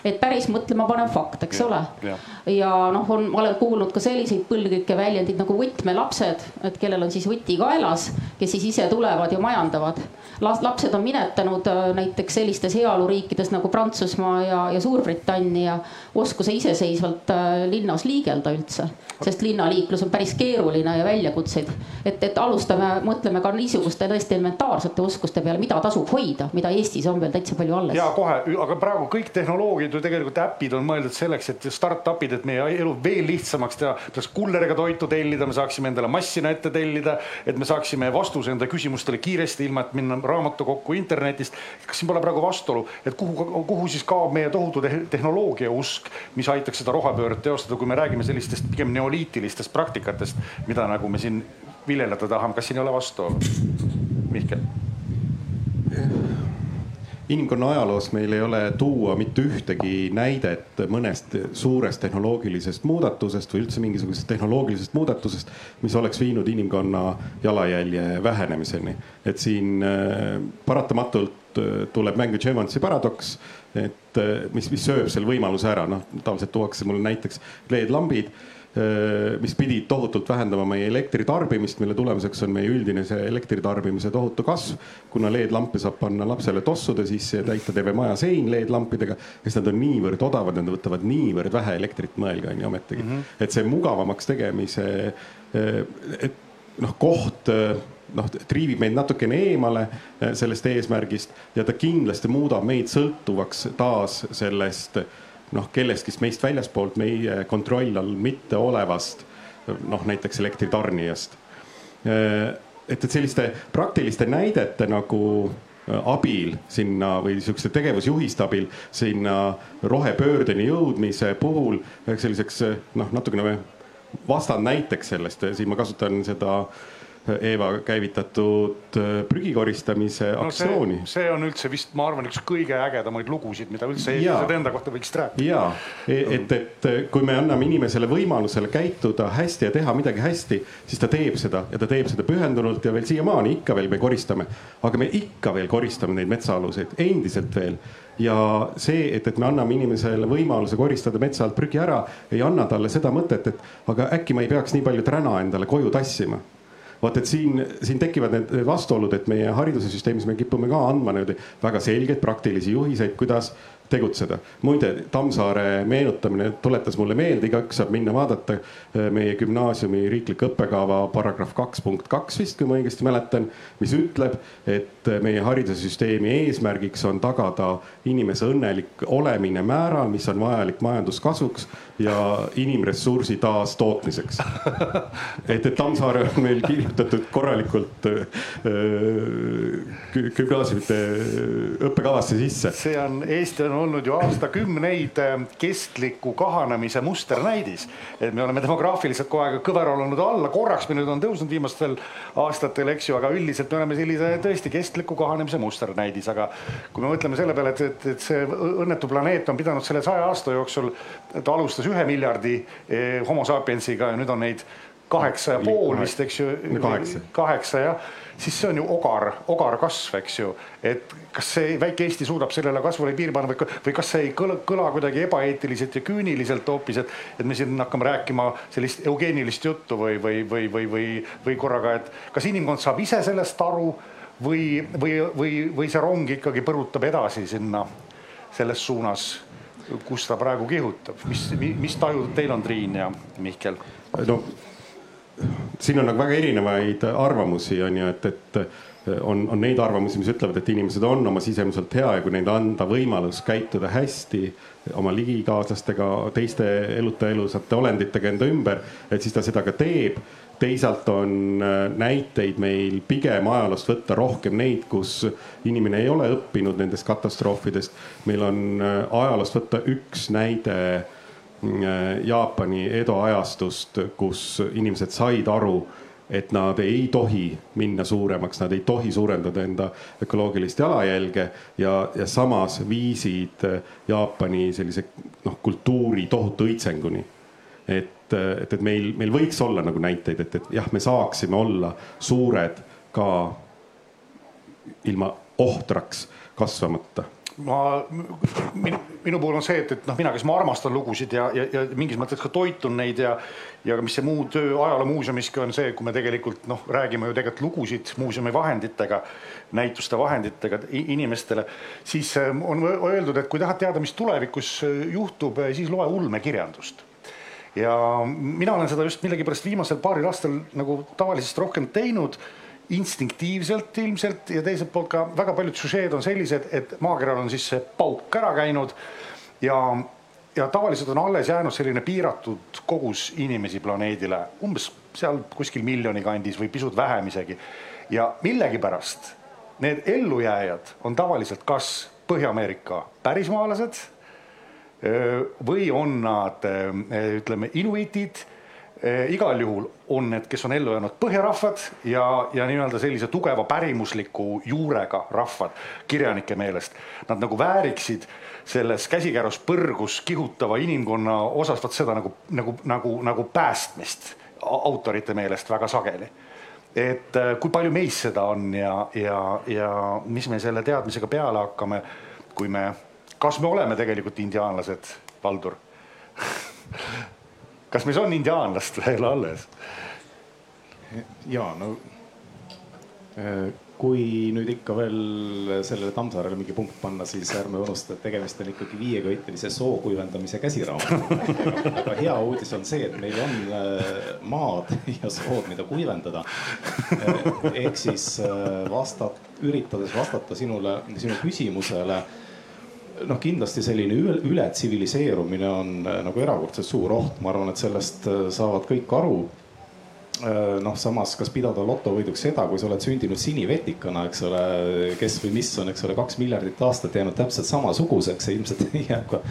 et päris mõtlema panev fakt, eks ja, ole. ja, ja noh, on, ma olen kuulnud ka selliseid põlglikke väljendeid nagu võtmelapsed, et kellel on siis võti kaelas, kes siis ise tulevad ja majandavad. lapsed on minetanud äh, näiteks sellistes heaoluriikides nagu Prantsusmaa ja, ja Suurbritannia oskuse iseseisvalt äh, linnas liigelda üldse, sest linnaliiklus on päris keeruline ja väljakutseid. et, et alustame, mõtleme ka niisuguste tõesti elementaarsete oskuste peale, mida tasub hoida, mida Eestis on veel täitsa palju alles. ja kohe, aga praegu kõik tehnoloogid need ju tegelikult äpid on mõeldud selleks, et startup'id, et meie elu veel lihtsamaks teha. saaks kulleriga toitu tellida, me saaksime endale massina ette tellida, et me saaksime vastuse enda küsimustele kiiresti, ilma et minna raamatukokku internetist. kas siin pole praegu vastuolu, et kuhu, kuhu siis kaob meie tohutu tehnoloogia usk, mis aitaks seda rohepööret teostada, kui me räägime sellistest pigem neoliitilistest praktikatest, mida nagu me siin viljeleda tahame, kas siin ei ole vastuolu? Mihkel inimkonna ajaloos meil ei ole tuua mitte ühtegi näidet mõnest suurest tehnoloogilisest muudatusest või üldse mingisugusest tehnoloogilisest muudatusest, mis oleks viinud inimkonna jalajälje vähenemiseni. et siin äh, paratamatult äh, tuleb mängu Jevonsi paradoks, et äh, mis, mis sööb selle võimaluse ära, noh tavaliselt tuuakse mulle näiteks LED-lambid Äh, mis pidid tohutult vähendama meie elektritarbimist, mille tulemuseks on meie üldine see elektritarbimise tohutu kasv. kuna LED-lampe saab panna lapsele tossude sisse ja täita terve maja sein LED-lampidega, siis nad on niivõrd odavad, nad võtavad niivõrd vähe elektrit, mõelge on ju ometigi mm. -hmm. et see mugavamaks tegemise, äh, et noh, koht noh, triivib meid natukene eemale sellest eesmärgist ja ta kindlasti muudab meid sõltuvaks taas sellest noh, kellestki meist väljaspoolt meie kontrolli all mitte olevast noh, näiteks elektritarnijast. et, et selliste praktiliste näidete nagu äh, abil sinna või sihukeste tegevusjuhiste abil sinna rohepöördeni jõudmise puhul selliseks noh, natukene vastandnäiteks sellest, siin ma kasutan seda äh, Eeva käivitatud äh, prügi koristamise no, aktsiooni. see on üldse vist, ma arvan, üks kõige ägedamaid lugusid, mida üldse eestlased enda kohta võiks rääkida. ja e, et, et kui me anname inimesele võimalusele käituda hästi ja teha midagi hästi, siis ta teeb seda ja ta teeb seda pühendunult ja veel siiamaani ikka veel me koristame. aga me ikka veel koristame neid metsaaluseid, endiselt veel ja see, et, et me anname inimesele võimaluse koristada metsa alt prügi ära, ei anna talle seda mõtet, et aga äkki ma ei peaks nii palju träna endale koju tassima vot et siin, siin tekivad need, need vastuolud, et meie haridussüsteemis me kipume ka andma niimoodi väga selgeid praktilisi juhiseid, kuidas tegutseda. muide, Tammsaare meenutamine tuletas mulle meelde, igaüks saab minna vaadata äh, meie gümnaasiumi riikliku õppekava paragrahv kaks punkt kaks vist, kui ma õigesti mäletan, mis ütleb, et äh, meie haridussüsteemi eesmärgiks on tagada inimese õnnelik olemine määral, mis on vajalik majanduskasvuks ja inimressursi taastootmiseks. et, et Tammsaare on meil kirjutatud korralikult äh, gümnaasiumite õppekavasse sisse. see on, Eesti on olnud ju aastakümneid äh, kestliku kahanemise musternäidis. et me oleme demograafiliselt kogu aeg kõver olnud alla, korraks me nüüd on tõusnud viimastel aastatel, eks ju, aga üldiselt me oleme sellise tõesti kestliku kahanemise musternäidis, aga kui me mõtleme selle peale, et, et, et see õnnetu planeet on pidanud selle saja aasta jooksul, ta alustas ühe miljardi eh, homo sapiensiga ja nüüd on neid kaheksa ja pool vist, eks ju. kaheksa. kaheksa jah, siis see on ju ogar, ogar kasv, eks ju. et kas see väike Eesti suudab sellele kasvule piir panna või, või kas see ei kõla, kõla kuidagi ebaeetiliselt ja küüniliselt hoopis, et, et me siin hakkame rääkima sellist eugeenilist juttu või, või, või, või, või, või korraga, et kas inimkond saab ise sellest aru või, või, või, või see rong ikkagi põrutab edasi sinna selles suunas kus ta praegu kihutab, mis, mis tajud teil on, Triin ja Mihkel? no siin on nagu väga erinevaid arvamusi on ju, et, et on, on neid arvamusi, mis ütlevad, et inimesed on oma sisemuselt hea ja kui neile anda võimalus käituda hästi oma ligikaaslastega, teiste eluta elusate olenditega enda ümber, et siis ta seda ka teeb teisalt on äh, näiteid meil pigem ajaloost võtta rohkem neid, kus inimene ei ole õppinud nendest katastroofidest. meil on äh, ajaloost võtta üks näide mm, äh, Jaapani Edo ajastust, kus inimesed said aru, et nad ei tohi minna suuremaks, nad ei tohi suurendada enda ökoloogilist jalajälge ja, ja samas viisid Jaapani sellise noh, kultuuri tohutu õitsenguni. et et, et, et meil, meil võiks olla nagu näiteid, et, et jah, me saaksime olla suured ka ilma ohtraks kasvamata. Ma, minu, minu puhul on see, et, et noh, mina, kes ma armastan lugusid ja, ja, ja mingis mõttes ka toitun neid ja, ja mis see muu töö ajaloomuuseumiski on see, kui me tegelikult noh, räägime ju tegelikult lugusid muuseumi vahenditega, näituste vahenditega inimestele, siis äh, on öeldud, et kui tahad teada, mis tulevikus äh, juhtub, siis loe ulmekirjandust ja mina olen seda just millegipärast viimasel paaril aastal nagu tavalisest rohkem teinud instinktiivselt ilmselt ja teiselt poolt ka väga paljud süžeed on sellised, et maakeral on siis see pauk ära käinud ja, ja tavaliselt on alles jäänud selline piiratud kogus inimesi planeedile, umbes seal kuskil miljoni kandis või pisut vähem isegi. ja millegipärast need ellujääjad on tavaliselt kas Põhja-Ameerika pärismaalased või on nad ütleme inuitid igal juhul on need, kes on ellu jäänud põhjarahvad ja, ja nii-öelda sellise tugeva pärimusliku juurega rahvad kirjanike meelest. Nad nagu vääriksid selles käsikäärus põrgus kihutava inimkonna osas vot seda nagu, nagu, nagu, nagu päästmist autorite meelest väga sageli. et kui palju meis seda on ja, ja, ja mis me selle teadmisega peale hakkame, kui me, kas me oleme tegelikult indiaanlased, Valdur kas meis on indiaanlast veel alles? ja no äh, kui nüüd ikka veel sellele Tammsaarele mingi punkt panna, siis ärme unusta, et tegemist on ikkagi viiekõitelise soo kuivendamise käsiraamatuga. aga hea uudis on see, et meil on äh, maad ja sood, mida kuivendada. Äh, ehk siis vastat, üritades vastata sinule, sinu küsimusele noh, kindlasti selline üle, tsiviliseerumine on äh, nagu erakordselt suur oht, ma arvan, et sellest äh, saavad kõik aru äh, noh, samas, kas pidada lotovõiduks seda, kui sa oled sündinud sinivetikana, eks ole, kes või mis on, eks ole, kaks miljardit aastat jäänud täpselt samasuguseks ja ilmselt jääb ka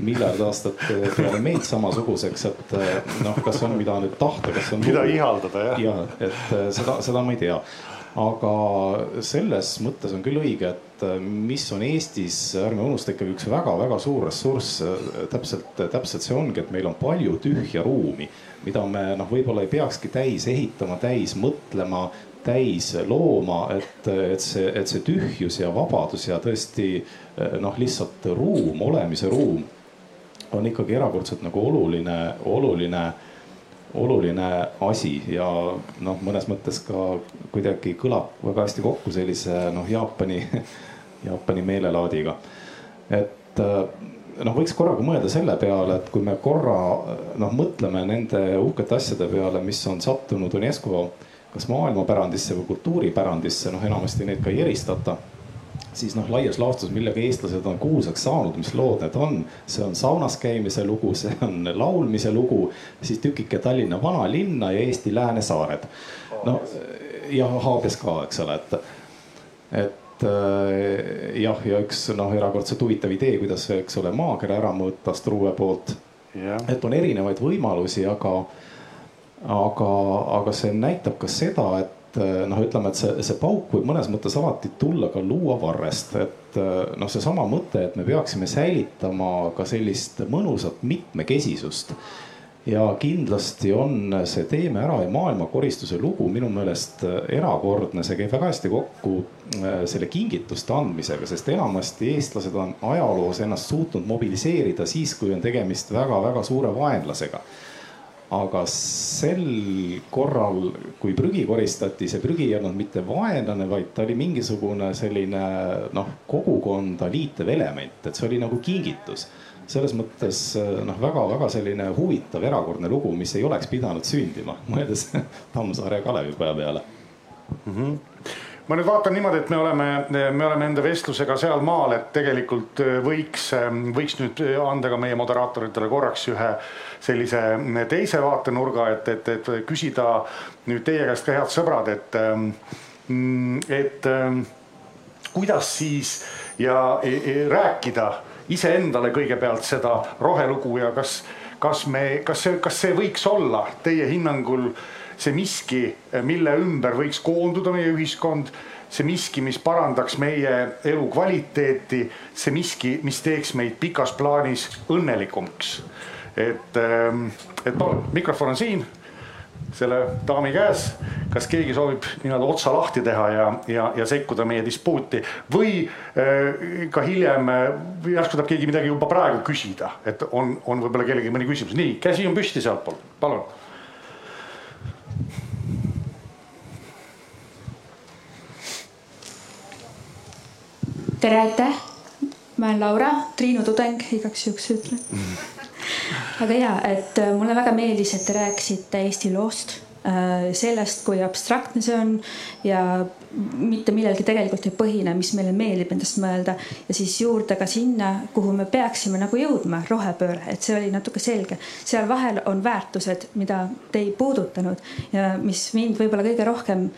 miljard aastat peale meid samasuguseks, et noh, kas on, mida nüüd tahta, kas on. mida ihaldada jah. ja, et seda, seda ma ei tea aga selles mõttes on küll õige, et äh, mis on Eestis, ärme unusta ikkagi üks väga-väga suur ressurss. Äh, täpselt, täpselt see ongi, et meil on palju tühja ruumi, mida me noh, võib-olla ei peakski täis ehitama, täis mõtlema, täis looma, et, et see, et see tühjus ja vabadus ja tõesti äh, noh, lihtsalt ruum, olemise ruum on ikkagi erakordselt nagu oluline, oluline oluline asi ja noh, mõnes mõttes ka kuidagi kõlab väga hästi kokku sellise noh, Jaapani, Jaapani meelelaadiga. et äh, noh, võiks korraga mõelda selle peale, et kui me korra noh, mõtleme nende uhkete asjade peale, mis on sattunud UNESCO kas maailmapärandisse või kultuuripärandisse, noh enamasti neid ka ei eristata siis noh, laias laastus, millega eestlased on kuulsaks saanud, mis lood need on, see on saunas käimise lugu, see on laulmise lugu, siis tükike Tallinna vanalinna ja Eesti läänesaared. no ja Haabias ka, eks ole, et, et äh, jah, ja üks noh, erakordselt huvitav idee, kuidas, eks ole, maakera ära mõõta Struve poolt. et on erinevaid võimalusi, aga, aga, aga see näitab ka seda, et Eh, noh, ütleme, et see, see pauk võib mõnes mõttes alati tulla ka luuavarrest, et eh, noh, seesama mõte, et me peaksime säilitama ka sellist mõnusat mitmekesisust. ja kindlasti on see Teeme ära ja maailmakoristuse lugu minu meelest eh, erakordne, see käib väga hästi kokku selle kingituste andmisega, sest enamasti eestlased on ajaloos ennast suutnud mobiliseerida siis, kui on tegemist väga-väga suure vaenlasega aga sel korral, kui prügi koristati, see prügi ei olnud mitte vaenlane, vaid ta oli mingisugune selline noh, kogukonda liitev element, et see oli nagu kingitus. selles mõttes noh, väga-väga selline huvitav erakordne lugu, mis ei oleks pidanud sündima, mõeldes Tammsaare ja Kalevipoja peale mm. -hmm ma nüüd vaatan niimoodi, et me oleme, me oleme enda vestlusega sealmaal, et tegelikult võiks, võiks nüüd anda ka meie moderaatoritele korraks ühe sellise teise vaatenurga, et, et, et küsida nüüd teie käest ka head sõbrad, et, mm, et kuidas siis ja e, e, rääkida iseendale kõigepealt seda rohelugu ja kas, kas me, kas see, kas see võiks olla teie hinnangul see miski, mille ümber võiks koonduda meie ühiskond see miski, mis parandaks meie elukvaliteeti, see miski, mis teeks meid pikas plaanis õnnelikumaks et, ähm, et palun, mikrofon on siin selle daami käes. kas keegi soovib nii-öelda otsa lahti teha ja, ja, ja sekkuda meie dispuuti või äh, ka hiljem äh, järsku tahab keegi midagi juba praegu küsida, et on, on võib-olla kellelgi mõni küsimus, nii käsi on püsti sealtpool, palun. Tere, aitäh. ma olen Laura, Triinu tudeng, igaks juhuks ütlen mm väga hea, et äh, mulle väga meeldis, et te rääkisite Eesti loost äh, sellest, kui abstraktne see on ja mitte millelgi tegelikult ei põhine, mis meile meeldib endast mõelda ja siis juurde ka sinna, kuhu me peaksime nagu jõudma, rohepööre, et see oli natuke selge. seal vahel on väärtused, mida te ei puudutanud ja mis mind võib-olla kõige rohkem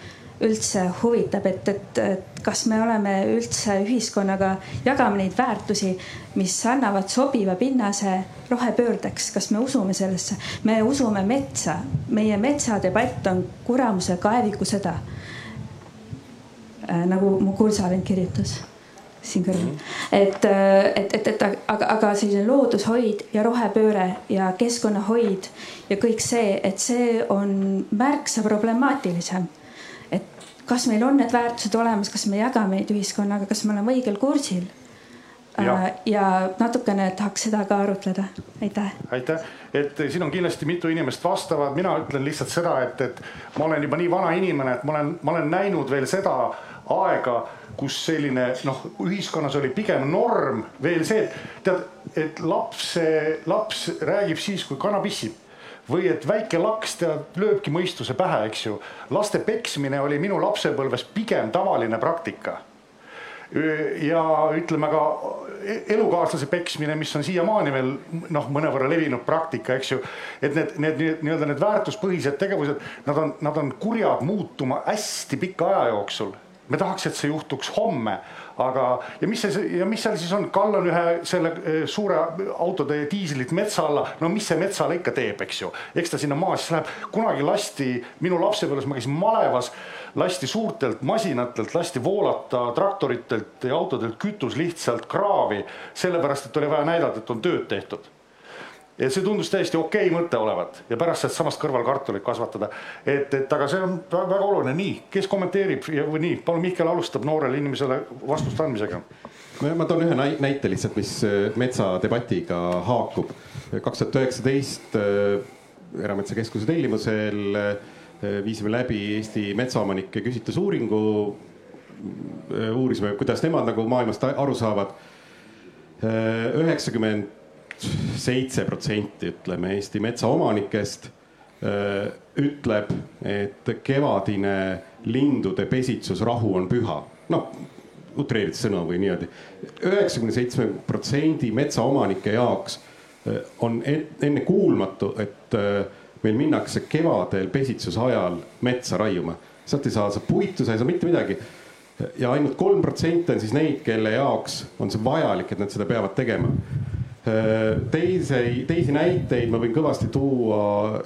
üldse huvitab, et, et, et kas me oleme üldse ühiskonnaga, jagame neid väärtusi, mis annavad sobiva pinnase rohepöördeks, kas me usume sellesse? me usume metsa, meie metsadebatt on kuramuse kaevikusõda äh,. nagu mu kursavend kirjutas siin kõrval. -hmm. et, et, et, et aga, aga selline loodushoid ja rohepööre ja keskkonnahoid ja kõik see, et see on märksa problemaatilisem kas meil on need väärtused olemas, kas me jagame neid ühiskonnaga, kas me oleme õigel kursil? ja, äh, ja natukene tahaks seda ka arutleda, aitäh. aitäh, et siin on kindlasti mitu inimest vastavad, mina ütlen lihtsalt seda, et, et ma olen juba nii vana inimene, et ma olen, ma olen näinud veel seda aega, kus selline noh, ühiskonnas oli pigem norm veel see, et tead, et laps, laps räägib siis, kui kana pissib või et väike laks tead lööbki mõistuse pähe, eks ju. laste peksmine oli minu lapsepõlves pigem tavaline praktika. ja ütleme ka elukaaslase peksmine, mis on siiamaani veel noh, mõnevõrra levinud praktika, eks ju. et need, need nii-öelda need väärtuspõhised tegevused, nad on, nad on kurjad muutuma hästi pika aja jooksul me tahaks, et see juhtuks homme, aga ja mis see ja mis seal siis on, kallan ühe selle eh, suure autode diislit metsa alla, no mis see metsale ikka teeb, eks ju, eks ta sinna maa sisse läheb. kunagi lasti minu lapsepõlves, ma käisin malevas, lasti suurtelt masinatelt, lasti voolata traktoritelt ja autodelt kütus lihtsalt kraavi, sellepärast et oli vaja näidata, et on tööd tehtud ja see tundus täiesti okei okay mõte olevat ja pärast sealt samast kõrval kartulit kasvatada. et, et aga see on väga oluline, nii, kes kommenteerib ja, või nii, palun Mihkel alustab noorele inimesele vastuste andmisega. ma toon ühe näite lihtsalt, mis äh, metsadebatiga haakub. kaks tuhat üheksateist äh, Erametsakeskuse tellimusel äh, viisime läbi Eesti metsaomanike küsitlusuuringu. uurisime, kuidas nemad nagu maailmast aru saavad. üheksakümmend seitse protsenti, ütleme Eesti metsaomanikest ütleb, et kevadine lindude pesitsusrahu on püha. noh, utreerides sõnu või niimoodi. üheksakümne seitsme protsendi metsaomanike jaoks on ennekuulmatu, et meil minnakse kevadel pesitsuse ajal metsa raiuma. sealt ei saa sa puitu, sa ei saa mitte midagi. ja ainult kolm protsenti on siis neid, kelle jaoks on see vajalik, et nad seda peavad tegema teisi, teisi näiteid ma võin kõvasti tuua.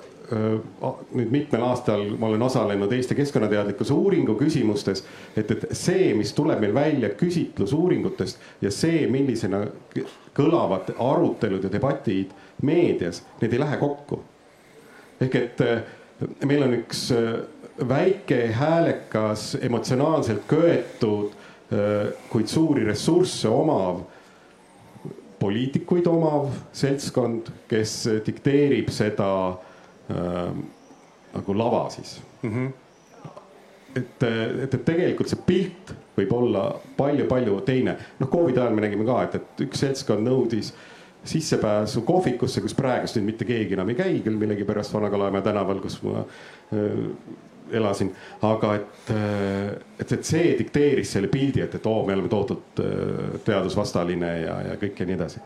nüüd mitmel aastal ma olen osalenud Eesti keskkonnateadlikkuse uuringu küsimustes, et, et see, mis tuleb meil välja küsitlusuuringutest ja see, millisena kõlavad arutelud ja debatid meedias, need ei lähe kokku. ehk et meil on üks väike häälekas, emotsionaalselt köetud, kuid suuri ressursse omav poliitikuid omav seltskond, kes dikteerib seda äh, nagu lava siis mm. -hmm. et, et, et tegelikult see pilt võib olla palju-palju teine. noh, Covidi ajal me nägime ka, et, et üks seltskond nõudis sissepääsu kohvikusse, kus praegust nüüd mitte keegi enam ei käi küll millegipärast Vana-Kalamaja tänaval, kus ma äh, elasin, aga et, äh, et, et see dikteeris selle pildi, et, et oo, me oleme tohutult äh, teadusvastaline ja, ja kõik ja nii edasi.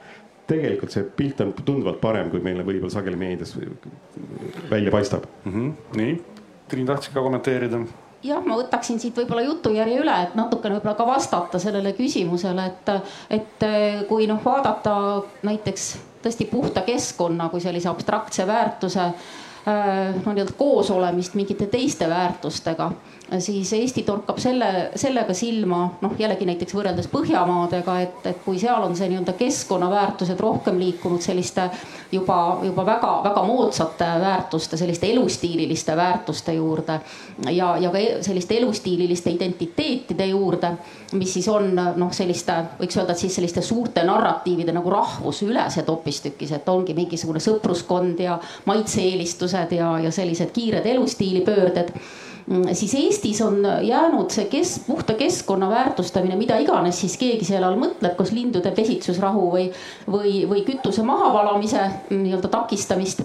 tegelikult see pilt on tunduvalt parem, kui meile võib-olla sageli meedias välja paistab mm. -hmm. nii, Triin tahtsid ka kommenteerida? jah, ma võtaksin siit võib-olla jutujärje üle, et natukene võib-olla ka vastata sellele küsimusele, et, et äh, kui noh, vaadata näiteks tõesti puhta keskkonna kui sellise abstraktse väärtuse Äh, no nii-öelda koosolemist mingite teiste väärtustega siis Eesti torkab selle, sellega silma, noh jällegi näiteks võrreldes Põhjamaadega, et, et kui seal on see nii-öelda keskkonnaväärtused rohkem liikunud selliste juba, juba väga-väga moodsate väärtuste, selliste elustiililiste väärtuste juurde ja, ja ka e-, selliste elustiililiste identiteetide juurde, mis siis on noh, selliste, võiks öelda, et siis selliste suurte narratiivide nagu rahvusülesed hoopistükkis, et ongi mingisugune sõpruskond ja maitse-eelistused ja, ja sellised kiired elustiilipöörded siis Eestis on jäänud see kes-, puhta keskkonna väärtustamine, mida iganes siis keegi selle all mõtleb, kas lindude pesitsusrahu või, või, või kütuse mahavalamise mm, nii-öelda takistamist.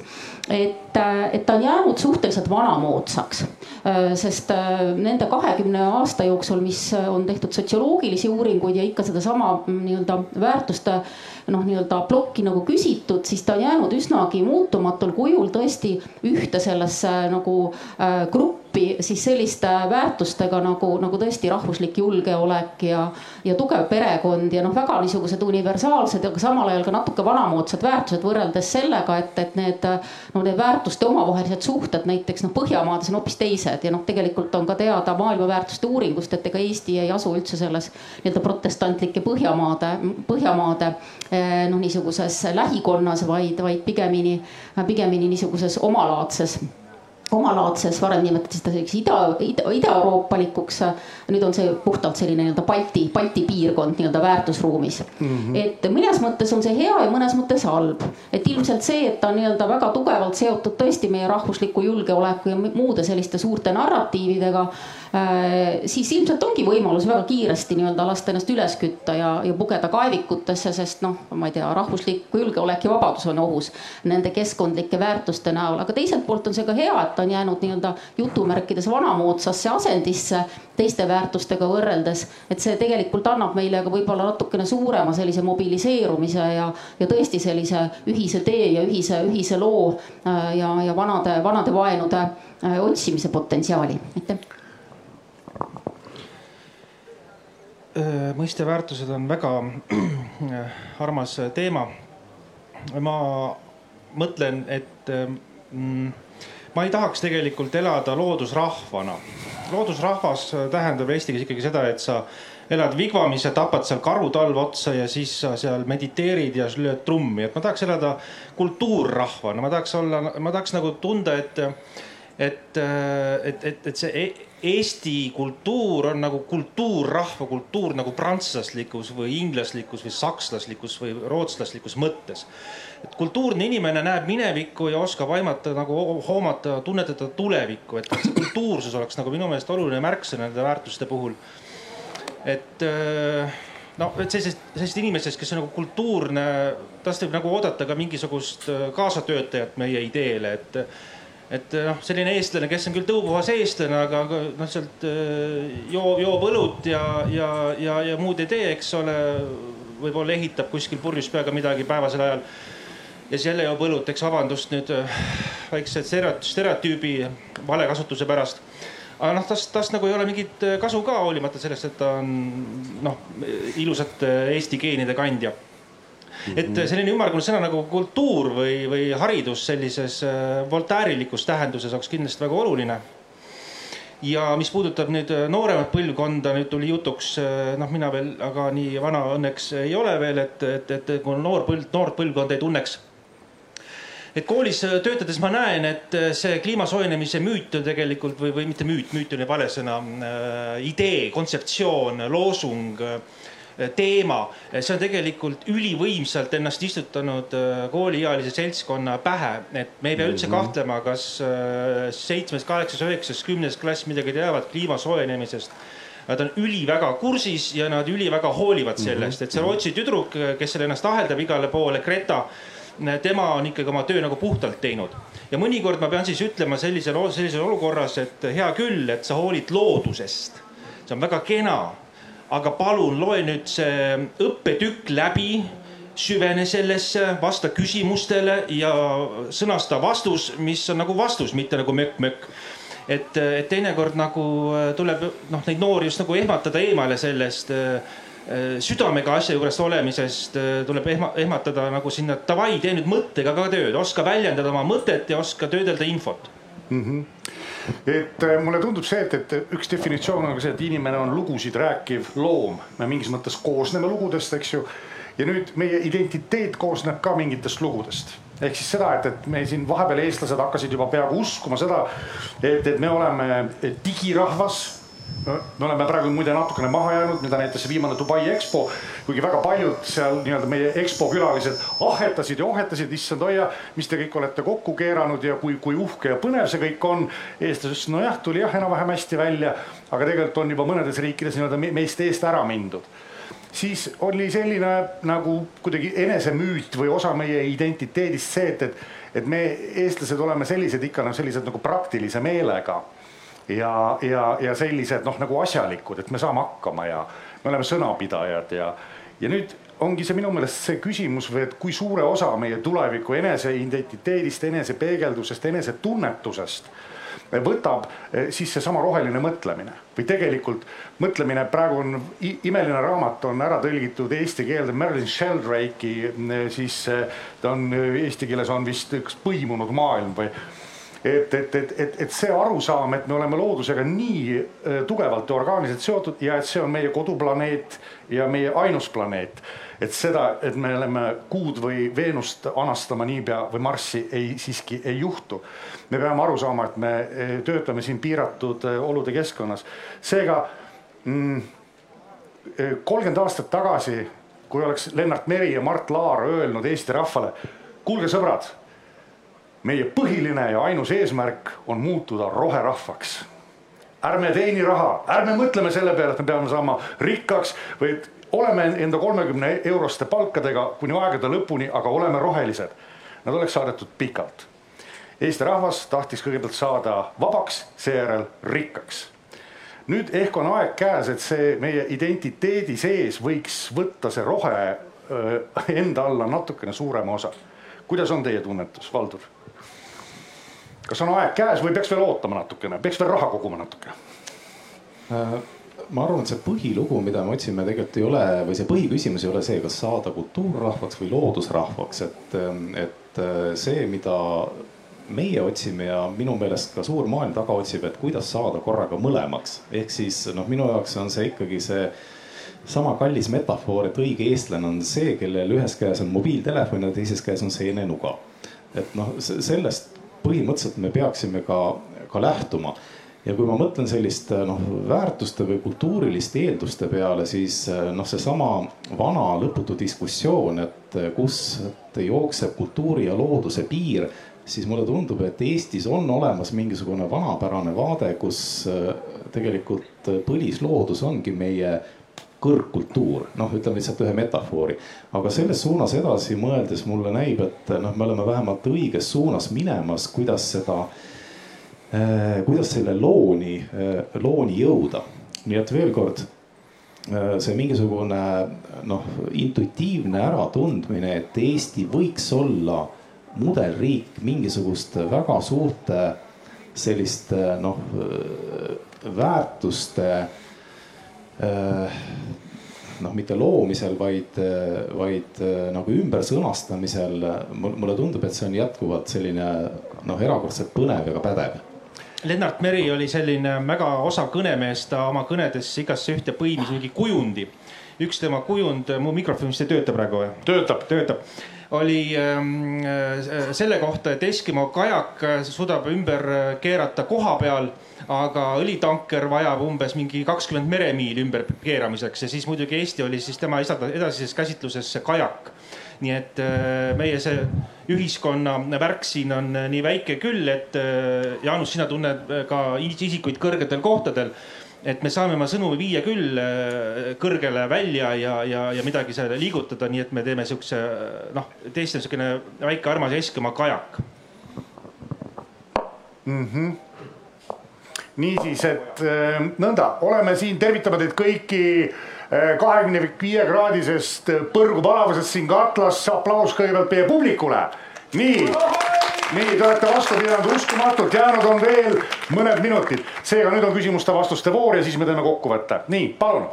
et, et ta on jäänud suhteliselt vanamoodsaks, äh, sest äh, nende kahekümne aasta jooksul, mis on tehtud sotsioloogilisi uuringuid ja ikka sedasama mm, nii-öelda väärtuste noh, nii-öelda plokki nagu küsitud, siis ta on jäänud üsnagi muutumatul kujul tõesti ühte sellesse nagu äh, gruppi gruppi siis selliste väärtustega nagu, nagu tõesti rahvuslik julgeolek ja, ja tugev perekond ja noh, väga niisugused universaalsed, aga samal ajal ka natuke vanamoodsad väärtused võrreldes sellega, et, et need no need väärtuste omavahelised suhted näiteks noh, Põhjamaades on hoopis teised ja noh, tegelikult on ka teada maailma väärtuste uuringust, et ega Eesti ei asu üldse selles nii-öelda protestantlike Põhjamaade, Põhjamaade eh, noh, niisuguses lähikonnas, vaid, vaid pigemini, pigemini niisuguses omalaadses omalaadses, varem nimetati seda selliseks ida, ida, idaeuroopalikuks. nüüd on see puhtalt selline nii-öelda Balti, Balti piirkond nii-öelda väärtusruumis mm. -hmm. et mõnes mõttes on see hea ja mõnes mõttes halb, et ilmselt see, et ta on nii-öelda väga tugevalt seotud tõesti meie rahvusliku julgeoleku ja muude selliste suurte narratiividega siis ilmselt ongi võimalus väga kiiresti nii-öelda lasta ennast üles kütta ja, ja pugeda kaevikutesse, sest noh, ma ei tea, rahvuslik julgeolek ja vabadus on ohus nende keskkondlike väärtuste näol, aga teiselt poolt on see ka hea, et on jäänud nii-öelda jutumärkides vanamoodsasse asendisse teiste väärtustega võrreldes. et see tegelikult annab meile ka võib-olla natukene suurema sellise mobiliseerumise ja, ja tõesti sellise ühise tee ja ühise, ühise loo äh, ja, ja vanade, vanade vaenude äh, otsimise potentsiaali, aitäh mõiste väärtused on väga armas teema. ma mõtlen, et mm, ma ei tahaks tegelikult elada loodusrahvana. loodusrahvas tähendab eesti keeles ikkagi seda, et sa elad vigvamis ja tapad seal karutalve otsa ja siis sa seal mediteerid ja lööd trummi, et ma tahaks elada kultuurrahvana, ma tahaks olla, ma tahaks nagu tunda, et et, et, et, et see e-, Eesti kultuur on nagu kultuur, rahvakultuur nagu prantslaslikus või inglaslikus või sakslaslikus või rootslaslikus mõttes. et kultuurne inimene näeb minevikku ja oskab aimata nagu hoomata, tunnetada tulevikku, et see kultuursus oleks nagu minu meelest oluline märksõna nende väärtuste puhul. et no et sellisest, sellisest inimesest, kes on nagu kultuurne, tast võib nagu oodata ka mingisugust kaasatöötajat meie ideele, et et eh, noh, selline eestlane, kes on küll tõupuhas eestlane, aga noh, sealt eh, joob, joob õlut ja, ja, ja, ja muud ei tee, eks ole. võib-olla ehitab kuskil purjus peaga midagi päevasel ajal. ja siis jälle joob õlut, eks vabandust nüüd eh, väikse stereotüübi vale kasutuse pärast. aga noh, tast, tast nagu ei ole mingit kasu ka, hoolimata sellest, et ta on noh, ilusate eesti geenide kandja et mhm. selline ümmargune sõna nagu kultuur või, või haridus sellises äh, voltäärilikus tähenduses oleks kindlasti väga oluline ja mis puudutab nüüd äh, nooremat põlvkonda, nüüd tuli jutuks, äh, noh, mina veel, aga nii vana õnneks ei ole veel, et, et, et kui noor põld, noort põlvkonda ei tunneks. et koolis töötades ma näen, et see kliima soojenemise müüt on tegelikult või, või mitte müüt, müüt on vale sõna äh,, idee, kontseptsioon, loosung äh, teema, see on tegelikult ülivõimsalt ennast istutanud äh, kooliealise seltskonna pähe, et me ei pea üldse mhm. kahtlema, kas seitsmes, kaheksas, üheksas, kümnes klass midagi teavad kliima soojenemisest Nad on üliväga kursis ja nad üliväga hoolivad mhm. sellest, et see Rootsi tüdruk, kes seal ennast aheldab igale poole, Greta tema on ikkagi oma töö nagu puhtalt teinud. ja mõnikord ma pean siis ütlema sellisel, sellises olukorras, et hea küll, et sa hoolid loodusest. see on väga kena, aga palun loe nüüd see õppetükk läbi, süvene sellesse, vasta küsimustele ja sõnasta vastus, mis on nagu vastus, mitte nagu mökk-mökk. Et, et teinekord nagu äh, tuleb noh, neid noori just nagu ehmatada eemale sellest äh, südamega asja juures olemisest äh, tuleb ehma, ehmatada nagu sinna davai, tee nüüd mõttega ka tööd, oska väljendada oma mõtet ja oska töödelda infot mm. -hmm et äh, mulle tundub see, et, et üks definitsioon on ka see, et inimene on lugusid rääkiv loom, me mingis mõttes koosneme lugudest, eks ju. ja nüüd meie identiteet koosneb ka mingitest lugudest ehk siis seda, et, et me siin vahepeal eestlased hakkasid juba peaaegu uskuma seda, et, et me oleme digirahvas me oleme praegu muide natukene maha jäänud, mida näitas see viimane Dubai EXPO, kuigi väga paljud seal nii-öelda meie EXPO külalised ahetasid ja ohetasid, issand hoia, mis te kõik olete kokku keeranud ja kui, kui uhke ja põnev see kõik on. eestlased ütlesid, nojah, tuli jah enam-vähem hästi välja, aga tegelikult on juba mõnedes riikides nii-öelda meist eest ära mindud siis oli selline nagu kuidagi enesemüüt või osa meie identiteedist see, et, et, et me, eestlased, oleme sellised ikka noh, sellised nagu praktilise meelega ja, ja, ja sellised noh, nagu asjalikud, et me saame hakkama ja me oleme sõnapidajad ja, ja nüüd ongi see minu meelest see küsimus või et kui suure osa meie tuleviku eneseidentiteedist, enesepeegeldusest, enesetunnetusest võtab eh, siis seesama roheline mõtlemine. Või tegelikult mõtlemine, praegu on imeline raamat on ära tõlgitud eesti keelde, Marilyn Sheldrake'i, eh, siis eh, ta on eesti keeles on vist üks põimunud maailm või et, et, et, et, et see arusaam, et me oleme loodusega nii äh, tugevalt ja orgaaniliselt seotud ja et see on meie koduplaneet ja meie ainus planeet. et seda, et me oleme Kuud või Veenust anastama niipea või Marssi ei, siiski ei juhtu. me peame aru saama, et me äh, töötame siin piiratud äh, olude keskkonnas, seega mm, kolmkümmend aastat tagasi, kui oleks Lennart Meri ja Mart Laar öelnud Eesti rahvale, kuulge sõbrad meie põhiline ja ainus eesmärk on muutuda roherahvaks. ärme teeni raha, ärme mõtleme selle peale, et me peame saama rikkaks või oleme enda kolmekümne euroste palkadega kuni aegade lõpuni, aga oleme rohelised. Nad oleks saadetud pikalt. Eesti rahvas tahtis kõigepealt saada vabaks, seejärel rikkaks. nüüd ehk on aeg käes, et see meie identiteedi sees võiks võtta see rohe enda alla natukene suurema osa. kuidas on teie tunnetus, Valdur? Kas on aeg käes või peaks veel ootama natukene, peaks veel raha koguma natuke? Ma arvan, et see põhilugu, mida me otsime, tegelikult ei ole või see põhiküsimus ei ole see, kas saada kultuurrahvaks või loodusrahvaks, et, et äh, see, mida meie otsime ja minu meelest ka suur maailm taga otsib, et kuidas saada korraga mõlemaks. ehk siis noh, minu jaoks on see ikkagi see sama kallis metafoor, et õige eestlane on see, kellel ühes käes on mobiiltelefon ja teises käes on seenenuga. et noh, sellest põhimõtteliselt me peaksime ka, ka lähtuma. ja kui ma mõtlen sellist noh, väärtuste või kultuuriliste eelduste peale, siis noh, seesama vana lõputu diskussioon, et kust jookseb kultuuri ja looduse piir siis mulle tundub, et Eestis on olemas mingisugune vanapärane vaade, kus tegelikult põlisloodus ongi meie kõrgkultuur, noh, ütleme lihtsalt ühe metafoori. aga selles suunas edasi mõeldes mulle näib, et noh, me oleme vähemalt õiges suunas minemas, kuidas seda äh,, kuidas selle looni äh,, looni jõuda. nii et veel kord äh, see mingisugune noh, intuitiivne äratundmine, et Eesti võiks olla mudelriik mingisuguste väga suurte selliste noh väärtuste noh, mitte loomisel, vaid, vaid äh, nagu ümbersõnastamisel. mulle tundub, et see on jätkuvalt selline noh, erakordselt põnev ja ka pädev. Lennart Meri oli selline väga osav kõnemees, ta oma kõnedes igasse ühte põimis mingi kujundi. üks tema kujund, mu mikrofon vist ei tööta praegu või? töötab. töötab oli ähm, äh, selle kohta, et Eskimo kajak suudab ümber keerata koha peal aga õlitanker vajab umbes mingi kakskümmend meremiili ümberkeeramiseks ja siis muidugi Eesti oli siis tema edasises käsitluses see kajak. nii et äh, meie see ühiskonna värk siin on äh, nii väike küll, et äh, Jaanus, sina tunned ka isikuid kõrgetel kohtadel et me saame oma sõnumi viia küll kõrgele välja ja, ja, ja midagi seal liigutada, nii et me teeme siukse noh, tõesti niisugune väike armas Eskimo kajak mm. -hmm niisiis, et äh, nõnda, oleme siin, tervitame teid kõiki äh, kahekümne viie kraadisest põrgu palavusest siin katlas, aplaus kõigepealt meie publikule. nii, nii, te olete vastu pidanud uskumatult, jäänud on veel mõned minutid, seega nüüd on küsimuste-vastuste voor ja siis me teeme kokkuvõtte, nii, palun.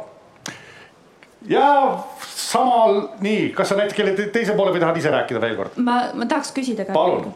ja samal, nii, kas sa näiteks kelle teise poole või tahad ise rääkida veel kord? ma, ma tahaks küsida ka. palun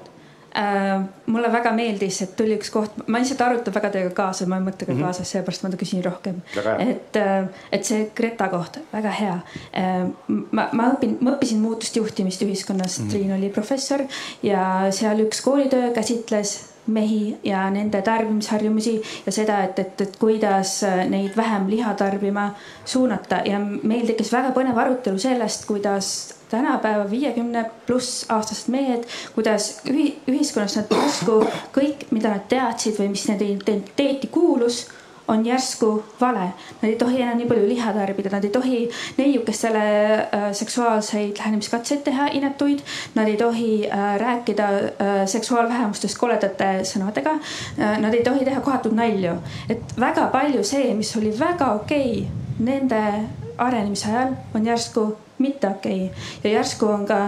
mulle väga meeldis, et tuli üks koht, ma lihtsalt arutan väga teiega kaasa, ma ei mõtle ka mm -hmm. kaasas, sellepärast ma küsin rohkem. et, äh, et see Greta koht, väga hea äh,. ma, ma õpin, ma õppisin muutust juhtimist ühiskonnas mm, -hmm. Triin oli professor ja seal üks koolitöö käsitles mehi ja nende tarbimisharjumusi ja seda, et, et, et kuidas neid vähem liha tarbima suunata. Ja meil tekkis väga põnev arutelu sellest, kuidas tänapäeva viiekümne pluss aastased mehed, kuidas ühi, ühiskonnas nad järsku kõik, mida nad teadsid või mis nende identiteeti kuulus on järsku vale. Nad ei tohi enam nii palju liha tarbida, nad ei tohi neiukestele äh, seksuaalseid lähenemiskatseid teha, inetuid. Nad ei tohi äh, rääkida äh, seksuaalvähemustest koledate sõnadega. Nad ei tohi teha kohatuid nalju, et väga palju see, mis oli väga okei okay, nende arenemise ajal, on järsku mitte okei okay. ja järsku on ka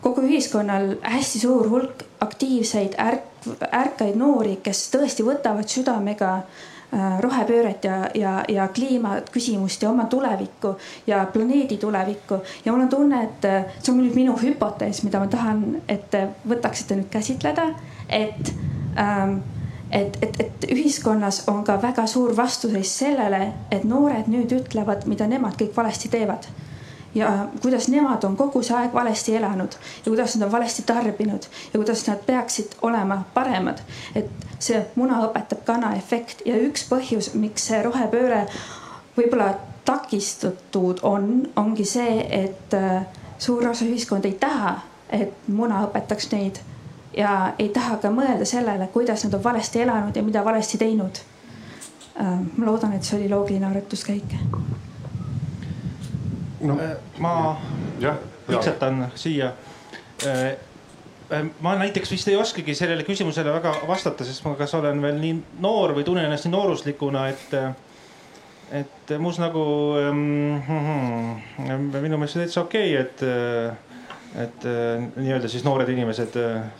kogu ühiskonnal hästi suur hulk aktiivseid ärk, ärkaid noori, kes tõesti võtavad südamega Äh, rohepööret ja, ja, ja kliimaküsimust ja oma tulevikku ja planeedi tulevikku. ja mul on tunne, et äh, see on nüüd minu hüpotees, mida ma tahan, et te võtaksite nüüd käsitleda, et ähm, et, et, et ühiskonnas on ka väga suur vastuseis sellele, et noored nüüd ütlevad, mida nemad kõik valesti teevad ja kuidas nemad on kogu see aeg valesti elanud ja kuidas nad on valesti tarbinud ja kuidas nad peaksid olema paremad. et see muna õpetab kana efekt ja üks põhjus, miks see rohepööre võib-olla takistatud on, ongi see, et äh, suur osa ühiskond ei taha, et muna õpetaks neid ja ei taha ka mõelda sellele, kuidas nad on valesti elanud ja mida valesti teinud. Äh, ma loodan, et see oli loogiline arvutuskäik no. Äh, ma piksetan siia. Äh, äh, ma näiteks vist ei oskagi sellele küsimusele väga vastata, sest ma kas olen veel nii noor või tunnen ennast nii nooruslikuna, et, et muus nagu ähm, minu meelest täitsa okei okay,, et, et nii-öelda siis noored inimesed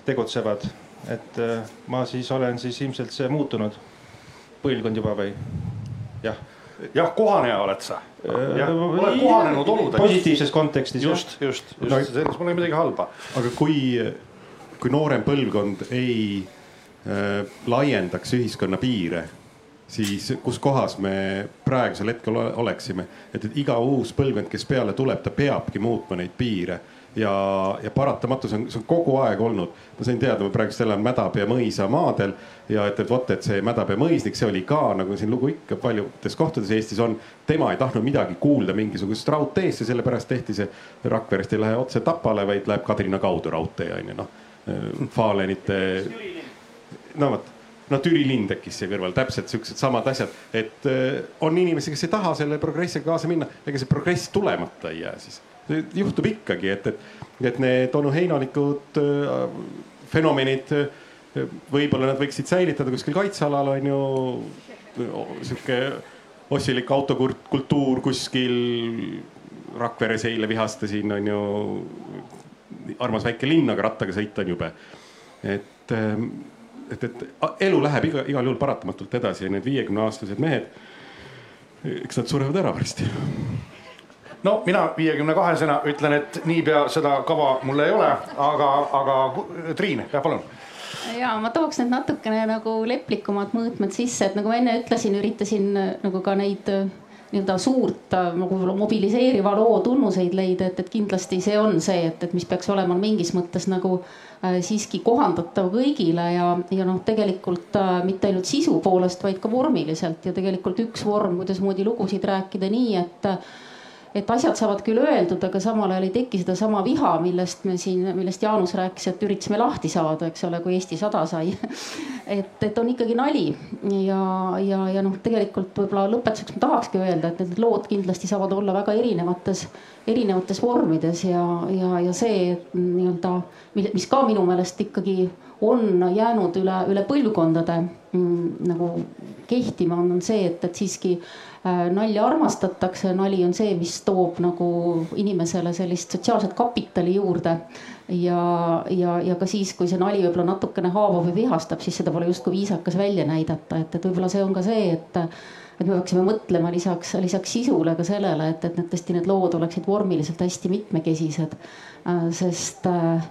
tegutsevad. et ma siis olen siis ilmselt see muutunud põlvkond juba või jah jah, kohaneja oled sa. oled kohanenud oludega. positiivses kontekstis. just, just, just no,, selles pole midagi halba. aga kui, kui noorem põlvkond ei äh, laiendaks ühiskonna piire, siis kus kohas me praegusel hetkel oleksime, et, et iga uus põlvkond, kes peale tuleb, ta peabki muutma neid piire ja, ja paratamatu, see on, see on kogu aeg olnud. ma sain teada, ma praegust elan Mädapea mõisa maadel ja et, et vot, et see Mädapea mõisnik, see oli ka nagu siin lugu ikka paljudes kohtades Eestis on. tema ei tahtnud midagi kuulda mingisugusest raudteest ja sellepärast tehti see Rakverest ei lähe otse Tapale, vaid läheb Kadrina kaudu raudtee on ju noh. Falenite, no vot no Türi linn tekkis siia kõrval, täpselt siuksed samad asjad, et äh, on inimesi, kes ei taha selle progressiga kaasa minna, ega see progress tulemata ei jää siis juhtub ikkagi, et, et, et need onu heinalikud äh, fenomenid, äh, võib-olla nad võiksid säilitada kuskil kaitsealal on ju sihuke ossilik autokultuur kuskil Rakveres eile vihastasin, on ju. armas väike linn, aga rattaga sõita on jube. et, ähm, et, et elu läheb iga, igal juhul paratamatult edasi ja need viiekümne aastased mehed, eks nad surevad ära varsti no mina viiekümne kahesena ütlen, et niipea seda kava mul ei ole, aga, aga Triin, jah, palun. Ja ma tooks need natukene nagu leplikumad mõõtmed sisse, et nagu ma enne ütlesin, üritasin nagu ka neid nii-öelda suurt nagu mobiliseeriva loo tunnuseid leida, et, et kindlasti see on see, et, et mis peaks olema mingis mõttes nagu äh, siiski kohandatav kõigile ja, ja noh, tegelikult äh, mitte ainult sisu poolest, vaid ka vormiliselt. Ja tegelikult üks vorm, kuidasmoodi lugusid rääkida nii, et et asjad saavad küll öeldud, aga samal ajal ei teki sedasama viha, millest me siin, millest Jaanus rääkis, et üritasime lahti saada, eks ole, kui Eesti sada sai. Et, et on ikkagi nali. Ja, ja, ja noh, tegelikult võib-olla lõpetuseks ma tahakski öelda, et need lood kindlasti saavad olla väga erinevates, erinevates vormides ja, ja, ja see nii-öelda, mis ka minu meelest ikkagi on jäänud üle, üle põlvkondade mm, nagu kehtima, on see, et, et siiski nalja armastatakse, nali on see, mis toob nagu inimesele sellist sotsiaalset kapitali juurde. ja, ja, ja ka siis, kui see nali võib-olla natukene haavab või vihastab, siis seda pole justkui viisakas välja näidata, et, et võib-olla see on ka see, et et me peaksime mõtlema lisaks, lisaks sisule ka sellele, et, et need tõesti need lood oleksid vormiliselt hästi mitmekesised. Äh, sest äh,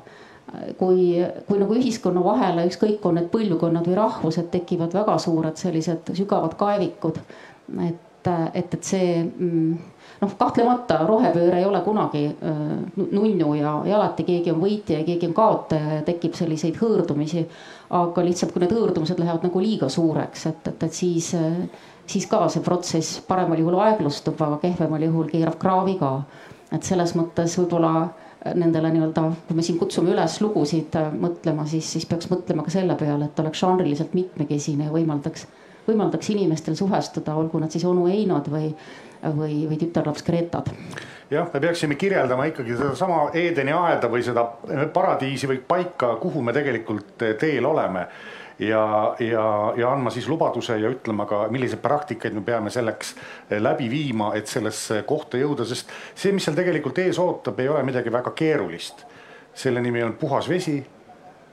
kui, kui nagu ühiskonna vahele, ükskõik on need põlvkonnad või rahvused, tekivad väga suured sellised sügavad kaevikud. et et, et, et see mm, noh, kahtlemata rohepööre ei ole kunagi äh, nunnu ja, ja alati keegi on võitja ja keegi on kaotaja ja tekib selliseid hõõrdumisi. aga lihtsalt, kui need hõõrdumised lähevad nagu liiga suureks, et, et, et siis, siis ka see protsess paremal juhul aeglustub, aga kehvemal juhul keerab kraavi ka. et selles mõttes võib-olla nendele nii-öelda, kui me siin kutsume üles lugusid mõtlema, siis, siis peaks mõtlema ka selle peale, et oleks žanriliselt mitmekesine ja võimaldaks, võimaldaks inimestel suhestuda, olgu nad siis onu Einod või või, või tütarlaps Gretad. jah, me peaksime kirjeldama ikkagi sedasama Edeni aeda või seda paradiisi või paika, kuhu me tegelikult teel oleme ja, ja, ja andma siis lubaduse ja ütlema ka, milliseid praktikaid me peame selleks läbi viima, et sellesse kohta jõuda, sest see, mis seal tegelikult ees ootab, ei ole midagi väga keerulist. selle nimi on puhas vesi,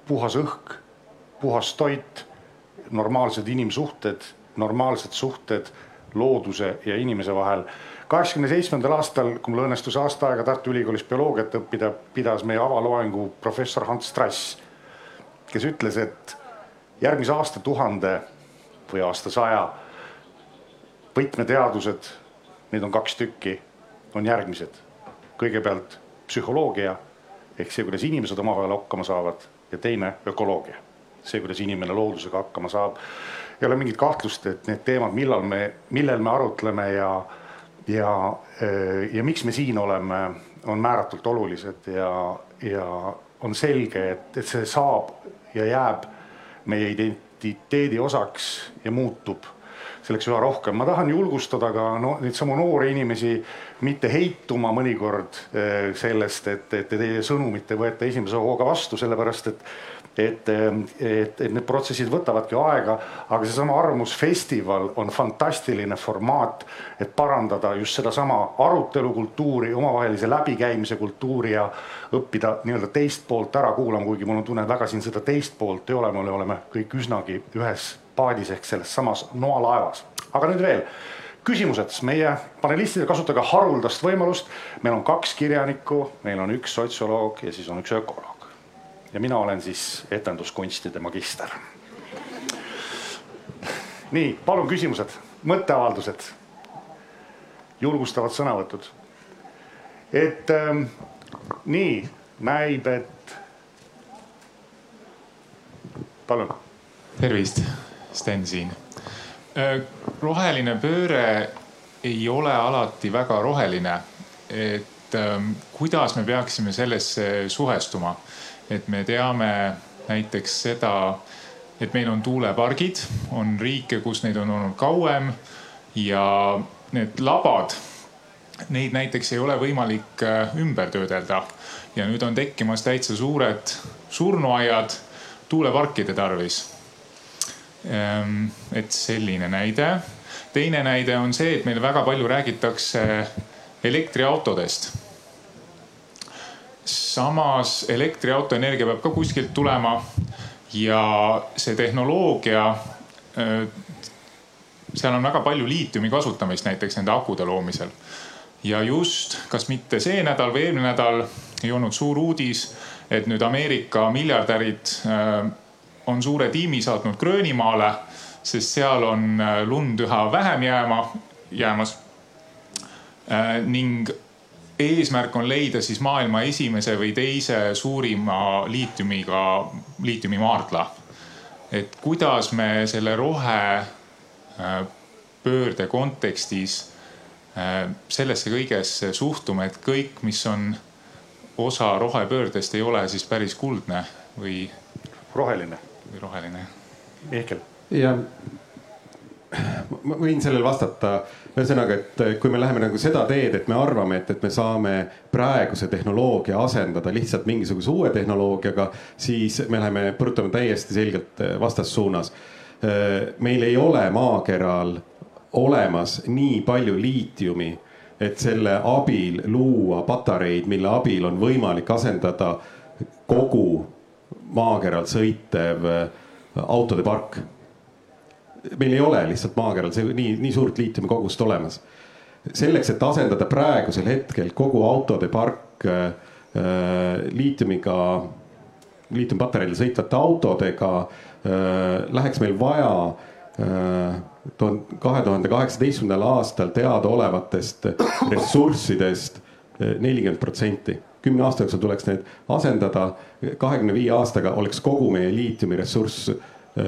puhas õhk, puhas toit, normaalsed inimsuhted, normaalsed suhted looduse ja inimese vahel. kaheksakümne seitsmendal aastal, kui mul õnnestus aasta aega Tartu Ülikoolis bioloogiat õppida, pidas meie avaloengu professor Hans Strass, kes ütles, et järgmise aastatuhande või aastasaja võtmeteadused, neid on kaks tükki, on järgmised. kõigepealt psühholoogia ehk see, kuidas inimesed omavahel hakkama saavad ja teine ökoloogia, see, kuidas inimene loodusega hakkama saab ei ole mingit kahtlust, et need teemad, millal me, millel me arutleme ja, ja, ja miks me siin oleme, on määratult olulised ja, ja on selge, et, et see saab ja jääb meie identiteedi osaks ja muutub selleks üha rohkem. ma tahan julgustada ka no neid samu noori inimesi mitte heituma mõnikord sellest, et, et teie sõnumit ei võeta esimese hooga vastu, sellepärast et et, et, et need protsessid võtavadki aega, aga seesama Arvamusfestival on fantastiline formaat, et parandada just sedasama arutelukultuuri, omavahelise läbikäimise kultuuri ja õppida nii-öelda teist poolt ära kuulama, kuigi mul on tunne, et väga siin seda teist poolt ei ole, me oleme kõik üsnagi ühes paadis ehk selles samas noalaevas. aga nüüd veel küsimused, meie panelistidel kasutage haruldast võimalust. meil on kaks kirjanikku, meil on üks sotsioloog ja siis on üks ökoloog ja mina olen siis etenduskunstide magister. nii, palun küsimused, mõtteavaldused, julgustavad sõnavõtud. et ähm, nii näib, et palun. tervist, Sten siin. Äh, roheline pööre ei ole alati väga roheline. et ähm, kuidas me peaksime sellesse suhestuma et me teame näiteks seda, et meil on tuulepargid, on riike, kus neid on olnud kauem ja need labad, neid näiteks ei ole võimalik äh, ümber töödelda. ja nüüd on tekkimas täitsa suured surnuaiad tuuleparkide tarvis. Ehm, et selline näide. teine näide on see, et meil väga palju räägitakse elektriautodest samas elektriauto energia peab ka kuskilt tulema ja see tehnoloogia, äh, seal on väga palju liitiumi kasutamist näiteks nende akude loomisel. ja just, kas mitte see nädal või eelmine nädal ei olnud suur uudis, et nüüd Ameerika miljardärid äh, on suure tiimi saatnud Gröönimaale, sest seal on äh, lund üha vähem jääma, jäämas. ning eesmärk on leida siis maailma esimese või teise suurima liitiumiga, liitiumimaardla. et kuidas me selle rohepöörde äh, kontekstis äh, sellesse kõigesse suhtume, et kõik, mis on osa rohepöördest, ei ole siis päris kuldne või. roheline. või roheline. Mihkel. ja ma võin sellele vastata ühesõnaga, et kui me läheme nagu seda teed, et me arvame, et, et me saame praeguse tehnoloogia asendada lihtsalt mingisuguse uue tehnoloogiaga, siis me läheme, põrutame täiesti selgelt vastassuunas. meil ei ole maakeral olemas nii palju liitiumi, et selle abil luua patareid, mille abil on võimalik asendada kogu maakeral sõitev autode park meil ei ole lihtsalt maakeral see nii, nii suurt liitiumikogust olemas. selleks, et asendada praegusel hetkel kogu autode park äh, äh liitiumiga, liitiumpatareidel sõitvate autodega äh,, läheks meil vaja äh, kahe tuhande kaheksateistkümnendal aastal teadaolevatest ressurssidest nelikümmend protsenti. kümne aasta jooksul tuleks need asendada, kahekümne viie aastaga oleks kogu meie liitiumiressurss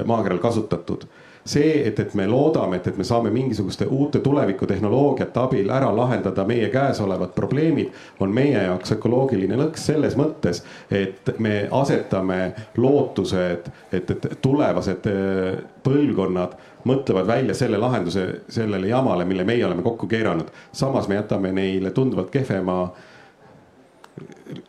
maakeral kasutatud see, et, et me loodame, et, et me saame mingisuguste uute tulevikutehnoloogiate abil ära lahendada meie käes olevad probleemid, on meie jaoks ökoloogiline lõks selles mõttes, et me asetame lootused, et, et tulevased äh, põlvkonnad mõtlevad välja selle lahenduse sellele jamale, mille meie oleme kokku keeranud. samas me jätame neile tunduvalt kehvema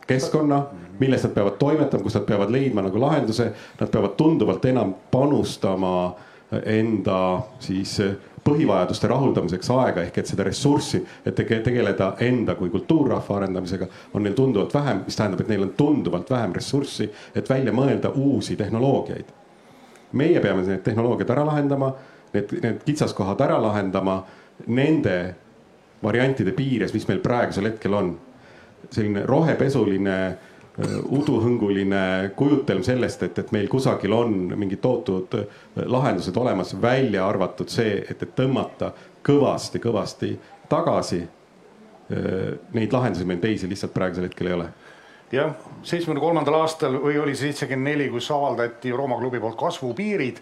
keskkonna, milles nad peavad toimetama, kus nad peavad leidma nagu lahenduse, nad peavad tunduvalt enam panustama äh, enda siis põhivajaduste rahuldamiseks aega ehk et seda ressurssi, et tegeleda enda kui kultuurrahva arendamisega, on neil tunduvalt vähem, mis tähendab, et neil on tunduvalt vähem ressurssi, et välja mõelda uusi tehnoloogiaid. meie peame need tehnoloogiad ära lahendama, need, need kitsaskohad ära lahendama nende variantide piires, mis meil praegusel hetkel on. selline rohepesuline uduhõnguline kujutelm sellest, et, et meil kusagil on mingid tohutud äh, lahendused olemas, välja arvatud see, et, et tõmmata kõvasti-kõvasti tagasi. Äh, neid lahendusi meil teisi lihtsalt praegusel hetkel ei ole jah, seitsmekümne kolmandal aastal või oli see seitsekümmend neli, kus avaldati Rooma klubi poolt kasvupiirid,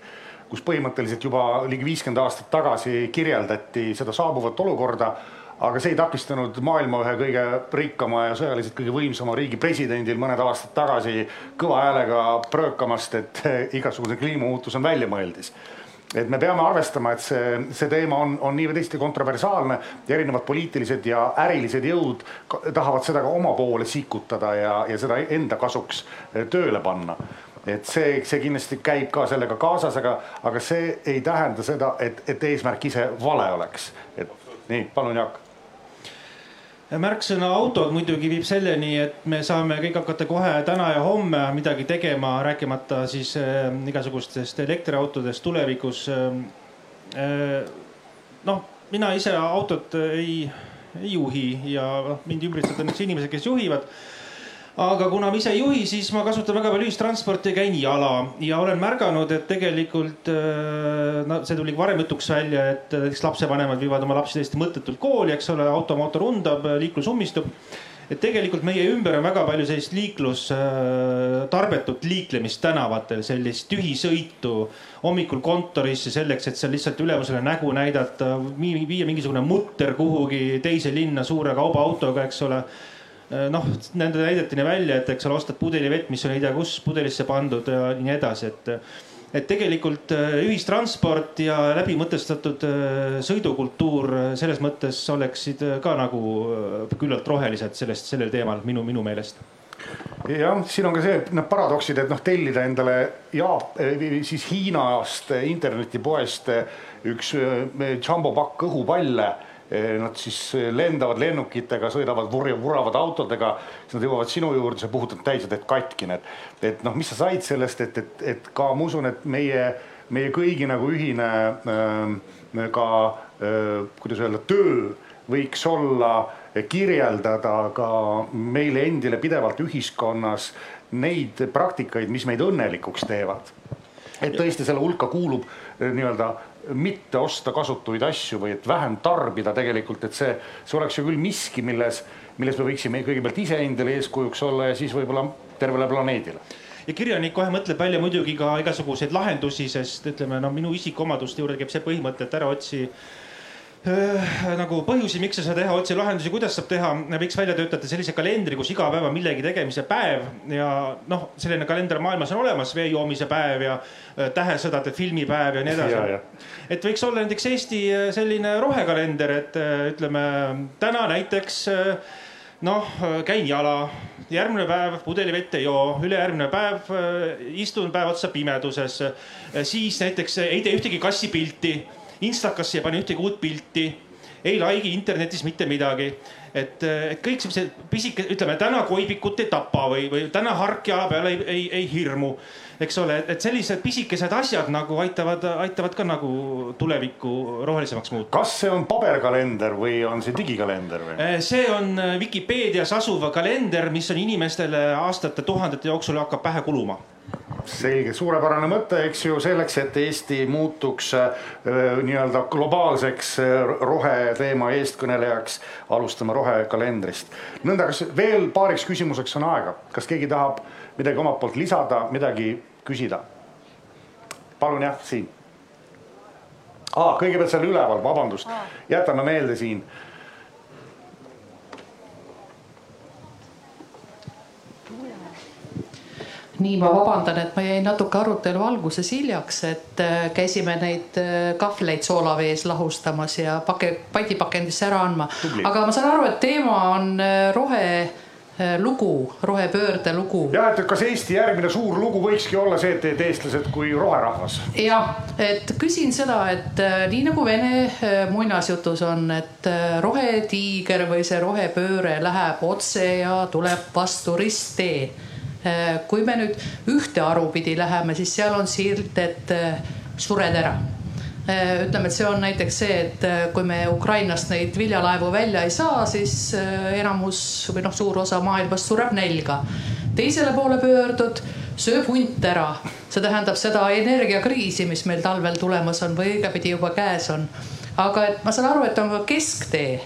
kus põhimõtteliselt juba ligi viiskümmend aastat tagasi kirjeldati seda saabuvat olukorda aga see ei takistanud maailma ühe kõige rikkama ja sõjaliselt kõige võimsama riigi presidendil mõned aastad tagasi kõva häälega pröökamast, et igasugune kliimamuutus on väljamõeldis et me peame arvestama, et see, see teema on, on nii või teisiti kontroversiaalne ja erinevad poliitilised ja ärilised jõud tahavad seda ka oma poole sikutada ja, ja seda enda kasuks tööle panna. et see, see kindlasti käib ka sellega kaasas, aga, aga see ei tähenda seda, et, et eesmärk ise vale oleks. et nii, palun Jaak märksõna autod muidugi viib selleni, et me saame kõik hakata kohe täna ja homme midagi tegema, rääkimata siis äh, igasugustest elektriautodest tulevikus äh,. noh, mina ise autot ei, ei juhi ja noh, mind ümbritsevad õnneks inimesed, kes juhivad aga kuna ma ise ei juhi, siis ma kasutan väga palju ühistransporti ja käin jala. Ja olen märganud, et tegelikult äh, no see tuli varem jutuks välja, et näiteks lapsevanemad viivad oma lapsi täiesti mõttetult kooli, eks ole, automootor undab, liiklus ummistub. Et tegelikult meie ümber on väga palju sellist liiklus, äh, tarbetut liiklemist tänavatel, sellist tühisõitu hommikul kontorisse selleks, et seal lihtsalt ülemusele nägu näidata, viia mingisugune mutter kuhugi teise linna suure kaubaautoga, eks ole. Äh, noh, nende näideteni välja, et eks ole, ostad pudeli vett, mis on ei tea kus pudelisse pandud ja nii edasi, et et tegelikult äh, ühistransport ja läbimõtestatud äh, sõidukultuur selles mõttes oleksid ka nagu küllalt rohelised sellest, sellel teemal minu, minu meelest. Jah, siin on ka see, need paradoksid, et noh, tellida endale Jaap-, siis Hiinast internetipoest üks jumbo pakk õhupalle nad siis eh, lendavad lennukitega, sõidavad vuravad autodega, siis nad jõuavad sinu juurde, sa puhutad täis ja teed katki need. et noh, mis sa said sellest, et, et, et ka ma usun, et meie, meie kõigi nagu ühine äh, ka äh, kuidas öelda, töö võiks olla kirjeldada ka meile endile pidevalt ühiskonnas neid praktikaid, mis meid õnnelikuks teevad. et tõesti selle hulka kuulub nii-öelda mitte osta kasutuid asju või et vähem tarbida tegelikult, et see, see oleks ju küll miski, milles, milles me võiksime kõigepealt iseendale eeskujuks olla ja siis võib-olla tervele planeedile. Ja kirjanik kohe mõtleb välja muidugi ka igasuguseid lahendusi, sest ütleme, no minu isikuomaduste juurde käib see põhimõte, et ära otsi nagu põhjusi, miks seda teha, otsi lahendusi, kuidas saab teha, võiks välja töötada sellise kalendri, kus iga päev on millegi tegemise päev ja noh, selline kalender maailmas on olemas, vee joomise päev ja äh, tähesõdade filmipäev ja nii edasi. et võiks olla näiteks Eesti äh, selline rohekalender, et ütleme täna näiteks noh, käin jala, järgmine päev pudelivett ei joo, ülejärgmine päev istun päev otsa pimeduses, siis näiteks ei tee ühtegi kassipilti Instakasse ei pane ühtegi uut pilti, ei like'i internetis mitte midagi. et, kõik siuksed pisike, ütleme täna koibikut ei tapa või, või täna harkjala peale ei, ei, ei hirmu. eks ole, et sellised pisikesed asjad nagu aitavad, aitavad ka nagu tulevikku rohelisemaks muuta. kas see on paberkalender või on see digikalender või? Eh, see on Vikipeedias asuv kalender, mis on inimestele aastate, tuhandete jooksul hakkab pähe kuluma selge, suurepärane mõte, eks ju, selleks, et Eesti muutuks äh, nii-öelda globaalseks äh, roheteema eestkõnelejaks, alustame rohekalendrist. nõnda, kas veel paariks küsimuseks on aega, kas keegi tahab midagi omalt poolt lisada, midagi küsida? palun jah, siin kõigepealt seal üleval, vabandust, jätame meelde siin nii, ma vabandan, et ma jäin natuke arutelu alguses hiljaks, et äh, käisime neid äh, kahvleid soolavees lahustamas ja pake, padipakendisse ära andma. aga ma saan aru, et teema on äh, rohe lugu, rohepöörde lugu. ja, et kas Eesti järgmine suur lugu võikski olla see, et, eestlased kui roherahvas? jah, et küsin seda, et nii nagu vene muinasjutus on, et rohetiiger või see rohepööre läheb otse ja tuleb vastu risttee kui me nüüd ühte aru pidi läheme, siis seal on silt, et äh, sured ära äh, ütleme, et see on näiteks see, et kui me Ukrainast neid viljalaevu välja ei saa, siis enamus või noh, suur osa maailmast sureb nälga. teisele poole pöördud, sööb hunt ära, see tähendab seda energiakriisi, mis meil talvel tulemas on või õigemini juba käes on. aga et ma saan aru, et on ka kesktee.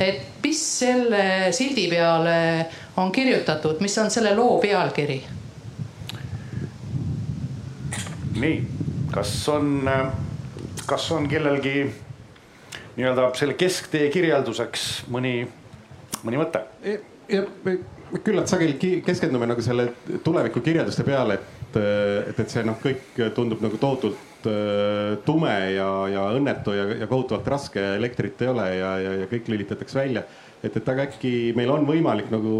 et mis selle sildi peale on kirjutatud, mis on selle loo pealkiri? nii, kas on, kas on kellelgi nii-öelda selle kesktee kirjelduseks mõni, mõni mõte? ja küllalt sageli keskendume nagu selle tuleviku kirjelduste peale, et, et, et see noh, kõik tundub nagu tohutult äh, tume ja, ja õnnetu ja, ja kohutavalt raske ja elektrit ei ole ja, ja, ja kõik lülitatakse välja et, et aga äkki meil on võimalik nagu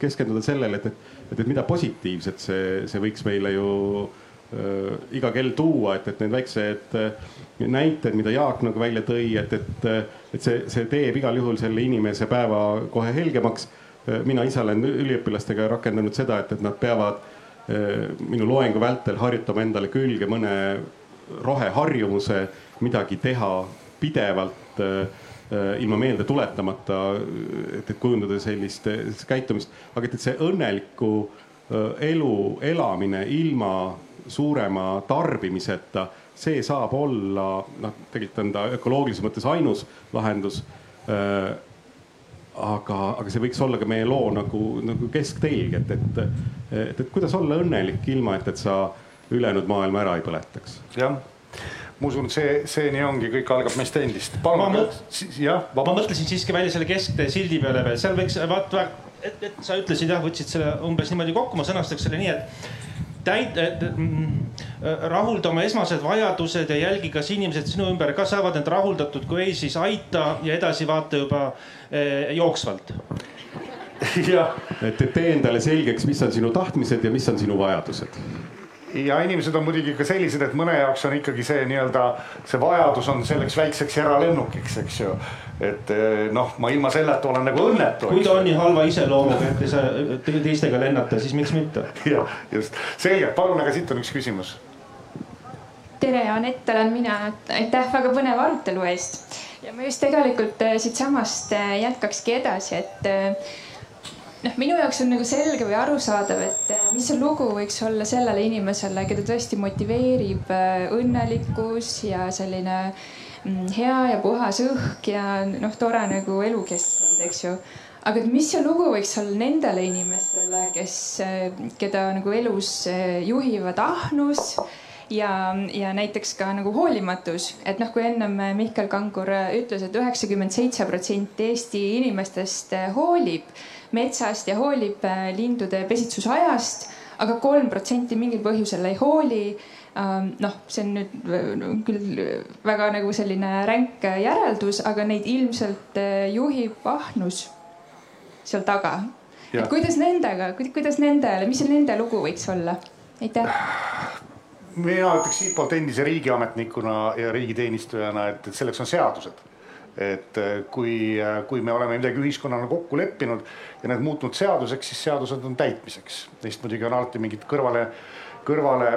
keskenduda sellele, et, et, et, et mida positiivset see, see võiks meile ju äh, iga kell tuua, et, et need väiksed äh, näited, mida Jaak nagu välja tõi, et, et, et see, see teeb igal juhul selle inimese päeva kohe helgemaks äh,. mina ise olen üliõpilastega rakendanud seda, et, et nad peavad äh, minu loengu vältel harjutama endale külge mõne roheharjumuse, midagi teha pidevalt äh, ilma meelde tuletamata, et, et kujundada sellist käitumist, aga et, et see õnneliku äh, elu elamine ilma suurema tarbimiseta, see saab olla noh, tegelikult on ta ökoloogilises mõttes ainus lahendus äh, aga, aga see võiks olla ka meie loo nagu, nagu kesktelg, et, et, et, et kuidas olla õnnelik ilma, et, et sa ülejäänud maailma ära ei põletaks. jah ma usun, see, see nii ongi, kõik algab meist endist. ma, jah, ma mõtlesin siiski välja selle kesktee sildi peale veel, seal võiks vaata, et, et sa ütlesid jah, võtsid selle umbes niimoodi kokku, ma sõnastaks selle nii, et täit-, mm, rahulda oma esmased vajadused ja jälgi, kas inimesed sinu ümber ka saavad need rahuldatud, kui ei, siis aita ja edasi vaata juba eh, jooksvalt. jah, et tee endale selgeks, mis on sinu tahtmised ja mis on sinu vajadused ja inimesed on muidugi ka sellised, et mõne jaoks on ikkagi see nii-öelda see vajadus on selleks väikseks eralennukiks, eks ju. et eh, noh, ma ilma selleta olen nagu õnnetu. kui ta on nii halva iseloomuga, et ei saa teistega lennata, siis miks mitte. jah, just selge, palun, aga siit on üks küsimus. tere, Anett olen mina, aitäh väga põneva arutelu eest ja ma just tegelikult eh, siitsamast eh, jätkakski edasi, et noh, minu jaoks on nagu selge või arusaadav, et mis see lugu võiks olla sellele inimesele, keda tõesti motiveerib äh, õnnelikkus ja selline mm, hea ja puhas õhk ja noh, tore nagu elukeskkond, eks ju. aga et mis see lugu võiks olla nendele inimestele, kes, äh, keda nagu elus juhivad ahnus ja, ja näiteks ka nagu hoolimatus, et noh, kui ennem Mihkel Kangur ütles et, et üheksakümmend seitse protsenti Eesti inimestest hoolib metsast ja hoolib äh, lindude pesitsusajast, aga kolm protsenti mingil põhjusel ei hooli ähm, noh, see on nüüd küll väga nagu selline ränk järeldus, aga neid ilmselt äh, juhib ahnus seal taga. et kuidas nendega, kuidas nendele, mis nende lugu võiks olla? aitäh. mina ütleks siitpoolt endise riigiametnikuna ja riigiteenistujana, et, et selleks on seadused et äh, kui, äh, kui me oleme midagi ühiskonnana kokku leppinud ja need muutunud seaduseks, siis seadused on täitmiseks. Neist muidugi on alati mingid kõrvale, kõrvale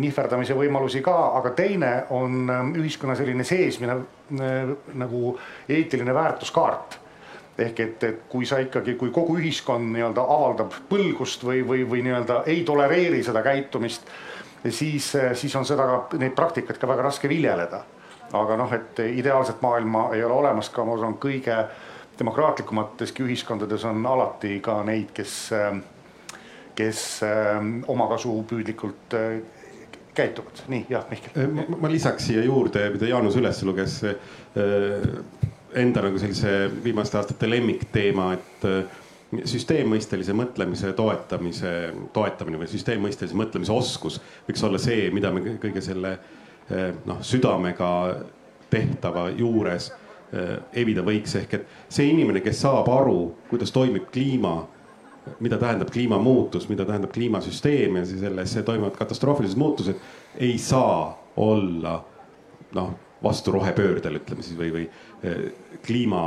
nihverdamise võimalusi ka, aga teine on ähm, ühiskonna selline seesmine äh, nagu eetiline väärtuskaart ehk et, et kui sa ikkagi, kui kogu ühiskond nii-öelda avaldab põlgust või, või, või nii-öelda ei tolereeri seda käitumist, siis, siis on seda ka, neid praktikaid ka väga raske viljeleda. Aga noh, et ideaalset maailma ei ole olemas ka, ma usun, kõige demokraatlikumateski ühiskondades on alati ka neid, kes, kes omakasupüüdlikult käituvad. nii, jah, Mihkel. ma lisaks siia juurde, mida Jaanus üles luges enda nagu sellise viimaste aastate lemmikteema, et äh, süsteemmõistelise mõtlemise toetamise, toetamine või süsteemmõistelise mõtlemise oskus võiks olla see, mida me kõige selle äh, noh, südamega tehtava juures äh, evida võiks, ehk et see inimene, kes saab aru, kuidas toimib kliima, mida tähendab kliimamuutus, mida tähendab kliimasüsteem ja selles toimuvad katastroofilised muutused, ei saa olla noh, vastu rohepöördele, ütleme siis või, või kliima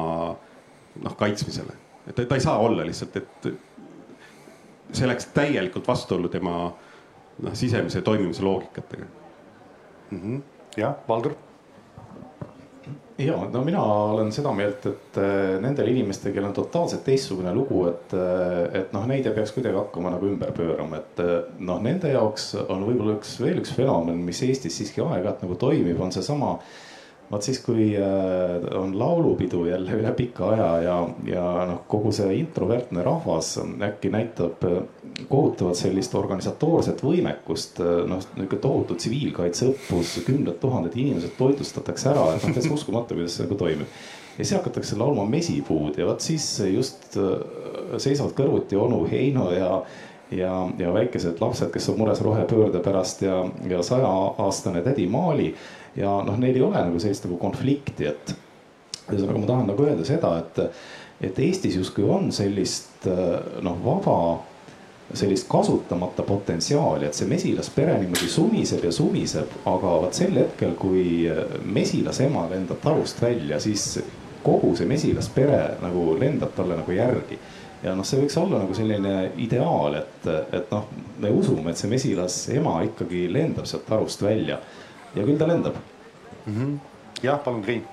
noh kaitsmisele. et ta, ta ei saa olla lihtsalt, et see läks täielikult vastuollu tema noh sisemise toimimise loogikatega mm. -hmm. jah, Valdur ja no mina olen seda meelt, et äh, nendel inimestel, kellel on totaalselt teistsugune lugu, et, äh, et noh, neid ei peaks kuidagi hakkama nagu ümber pöörama, et äh, noh, nende jaoks on võib-olla üks veel üks fenomen, mis Eestis siiski aeg-ajalt nagu toimib, on seesama vot siis, kui on laulupidu jälle üle pika aja ja, ja noh, kogu see introvertne rahvas äkki näitab kohutavalt sellist organisatoorset võimekust, äh, noh, niisugune tohutu tsiviilkaitseõppus, kümned tuhanded inimesed toitlustatakse ära, et noh, täitsa uskumatu, kuidas see nagu toimib. ja siis hakatakse laulma Mesipuud ja vot siis just seisavad kõrvuti onu Heino ja ja, ja väikesed lapsed, kes on mures rohepöörde pärast ja, ja saja-aastane tädi Maali ja noh, neil ei ole nagu sellist nagu konflikti, et ühesõnaga ma tahan nagu öelda seda, et, et Eestis justkui on sellist noh, vaba sellist kasutamata potentsiaali, et see mesilaspere niimoodi sumiseb ja sumiseb, aga vot sel hetkel, kui mesilasema lendab talust välja, siis kogu see mesilaspere nagu lendab talle nagu järgi. ja noh, see võiks olla nagu selline ideaal, et, et noh, me usume, et see mesilasema ikkagi lendab sealt talust välja ja küll ta lendab mm. -hmm. jah, palun, Triin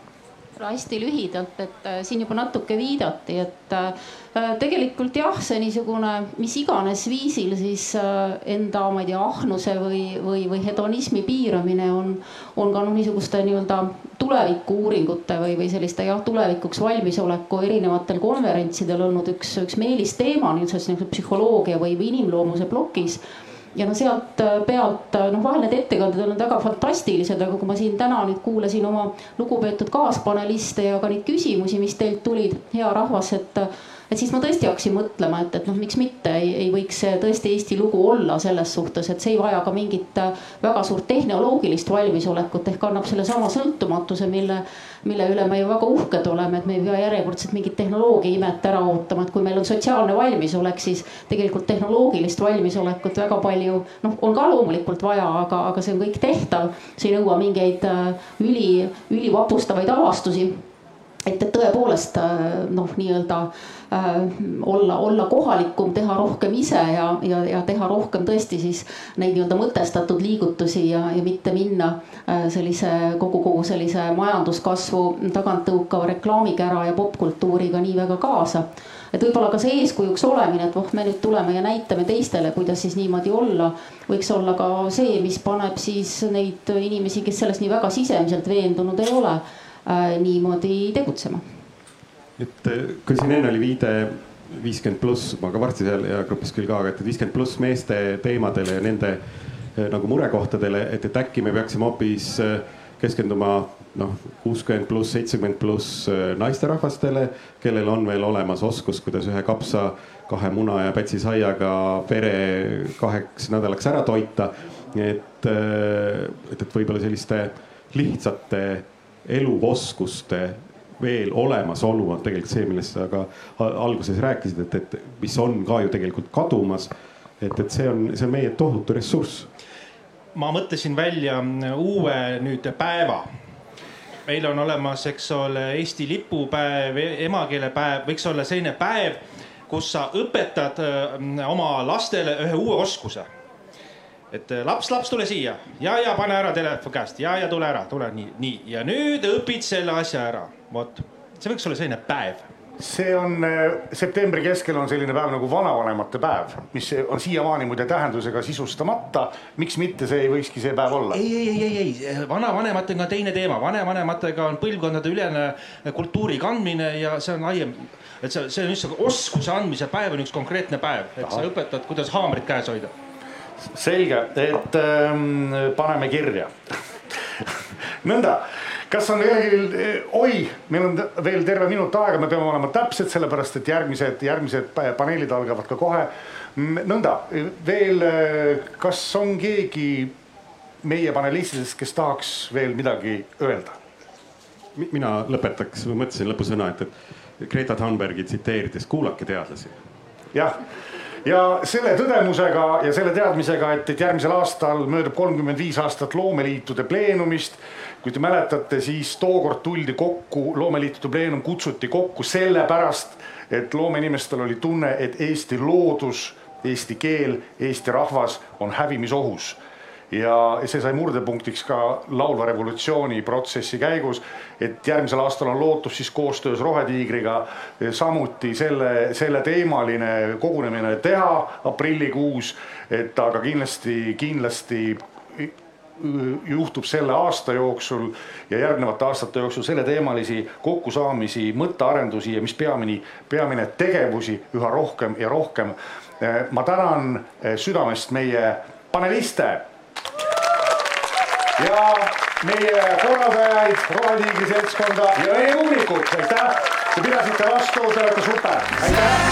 hästi lühidalt, et äh, siin juba natuke viidati, et äh, tegelikult jah, see niisugune mis iganes viisil siis äh, enda, ma ei tea, ahnuse või, või, või hedonismi piiramine on, on ka noh, niisuguste nii-öelda tuleviku-uuringute või, või selliste jah, tulevikuks valmisoleku erinevatel konverentsidel olnud üks, üks meelisteema niisuguses psühholoogia või, või inimloomuse plokis ja no sealt äh, pealt, äh, noh, vahel need ettekanded on väga fantastilised, aga kui ma siin täna nüüd kuulasin oma lugupeetud kaaspaneliste ja ka neid küsimusi, mis teilt tulid, hea rahvas, et et siis ma tõesti hakkasin mõtlema, et, et noh, miks mitte ei, ei võiks see tõesti Eesti lugu olla selles suhtes, et see ei vaja ka mingit äh, väga suurt tehnoloogilist valmisolekut ehk annab sellesama sõltumatuse, mille, mille üle me ju väga uhked oleme, et me ei pea järjekordselt mingit tehnoloogia imet ära ootama, et kui meil on sotsiaalne valmisolek, siis tegelikult tehnoloogilist valmisolekut väga palju noh, on ka loomulikult vaja, aga, aga see on kõik tehtav, see ei nõua mingeid äh, üli, ülivapustavaid avastusi et, et tõepoolest noh, nii-öelda äh, olla, olla kohalikum, teha rohkem ise ja, ja, ja teha rohkem tõesti siis neid nii-öelda mõtestatud liigutusi ja, ja mitte minna äh, sellise kogu, kogu sellise majanduskasvu tagant tõukava reklaamikära ja popkultuuriga nii väga kaasa. Et võib-olla ka see eeskujuks olemine, et voh, me nüüd tuleme ja näitame teistele, kuidas siis niimoodi olla, võiks olla ka see, mis paneb siis neid inimesi, kes selles nii väga sisemiselt veendunud ei ole äh, niimoodi tegutsema. et äh, kui siin enne oli viide viiskümmend pluss, ma ka varsti seal ja grupis küll ka, aga et viiskümmend pluss meeste teemadele ja nende äh, nagu murekohtadele, et, et äkki me peaksime hoopis äh, keskenduma noh, kuuskümmend pluss, seitsekümmend pluss naisterahvastele, kellel on veel olemas oskus, kuidas ühe kapsa, kahe muna ja pätsisaiaga pere kaheks nädalaks ära toita. et, et, et võib-olla selliste lihtsate eluoskuste veel olemasolu on tegelikult see, millest sa ka alguses rääkisid, et, et mis on ka ju tegelikult kadumas. et, et see on, see on meie tohutu ressurss. ma mõtlesin välja uue nüüd päeva. meil on olemas, eks ole, Eesti lipupäev, emakeelepäev, võiks olla selline päev, kus sa õpetad oma lastele ühe uue oskuse et äh, laps, laps, tule siia ja, ja pane ära telefon käest ja, ja tule ära, tule nii, nii ja nüüd õpid selle asja ära, vot see võiks olla selline päev see on septembri keskel on selline päev nagu vanavanemate päev, mis on siiamaani muide tähendusega sisustamata. miks mitte, see ei võikski see päev olla? ei, ei, ei, ei, ei, vanavanematega on teine teema, vanavanematega on põlvkondade ülene kultuuri kandmine ja see on laiem. et see, see on lihtsalt oskuse andmise päev on üks konkreetne päev, et Aha. sa õpetad, kuidas haamrit käes hoida. Selge, et ähm, paneme kirja nõnda kas on kellelgi, oi, meil on veel terve minut aega, me peame olema täpsed, sellepärast et järgmised, järgmised paneelid algavad ka kohe. nõnda veel, kas on keegi meie panelistidest, kes tahaks veel midagi öelda? mina lõpetaks, mõtlesin lõpusõna, et, et Greta Thunbergi tsiteerides, kuulake teadlasi. jah ja selle tõdemusega ja selle teadmisega, et, et järgmisel aastal möödub kolmkümmend viis aastat loomeliitude pleenumist kui te mäletate, siis tookord tuldi kokku, loomeliitude pleenum kutsuti kokku sellepärast, et loomeinimestel oli tunne, et Eesti loodus, eesti keel, eesti rahvas on hävimisohus ja see sai murdepunktiks ka laulva revolutsiooni protsessi käigus. et järgmisel aastal on lootus siis koostöös Rohetiigriga samuti selle, selle teemaline kogunemine teha aprillikuus. et aga kindlasti, kindlasti juhtub selle aasta jooksul ja järgnevate aastate jooksul selleteemalisi kokkusaamisi, mõttearendusi ja mis peamine, peamine tegevusi üha rohkem ja rohkem. ma tänan südamest meie paneliste ja meie korraldajaid, Rohetiigri seltskonda ja meie publikut, aitäh. Te pidasite vastu, te olete super, aitäh.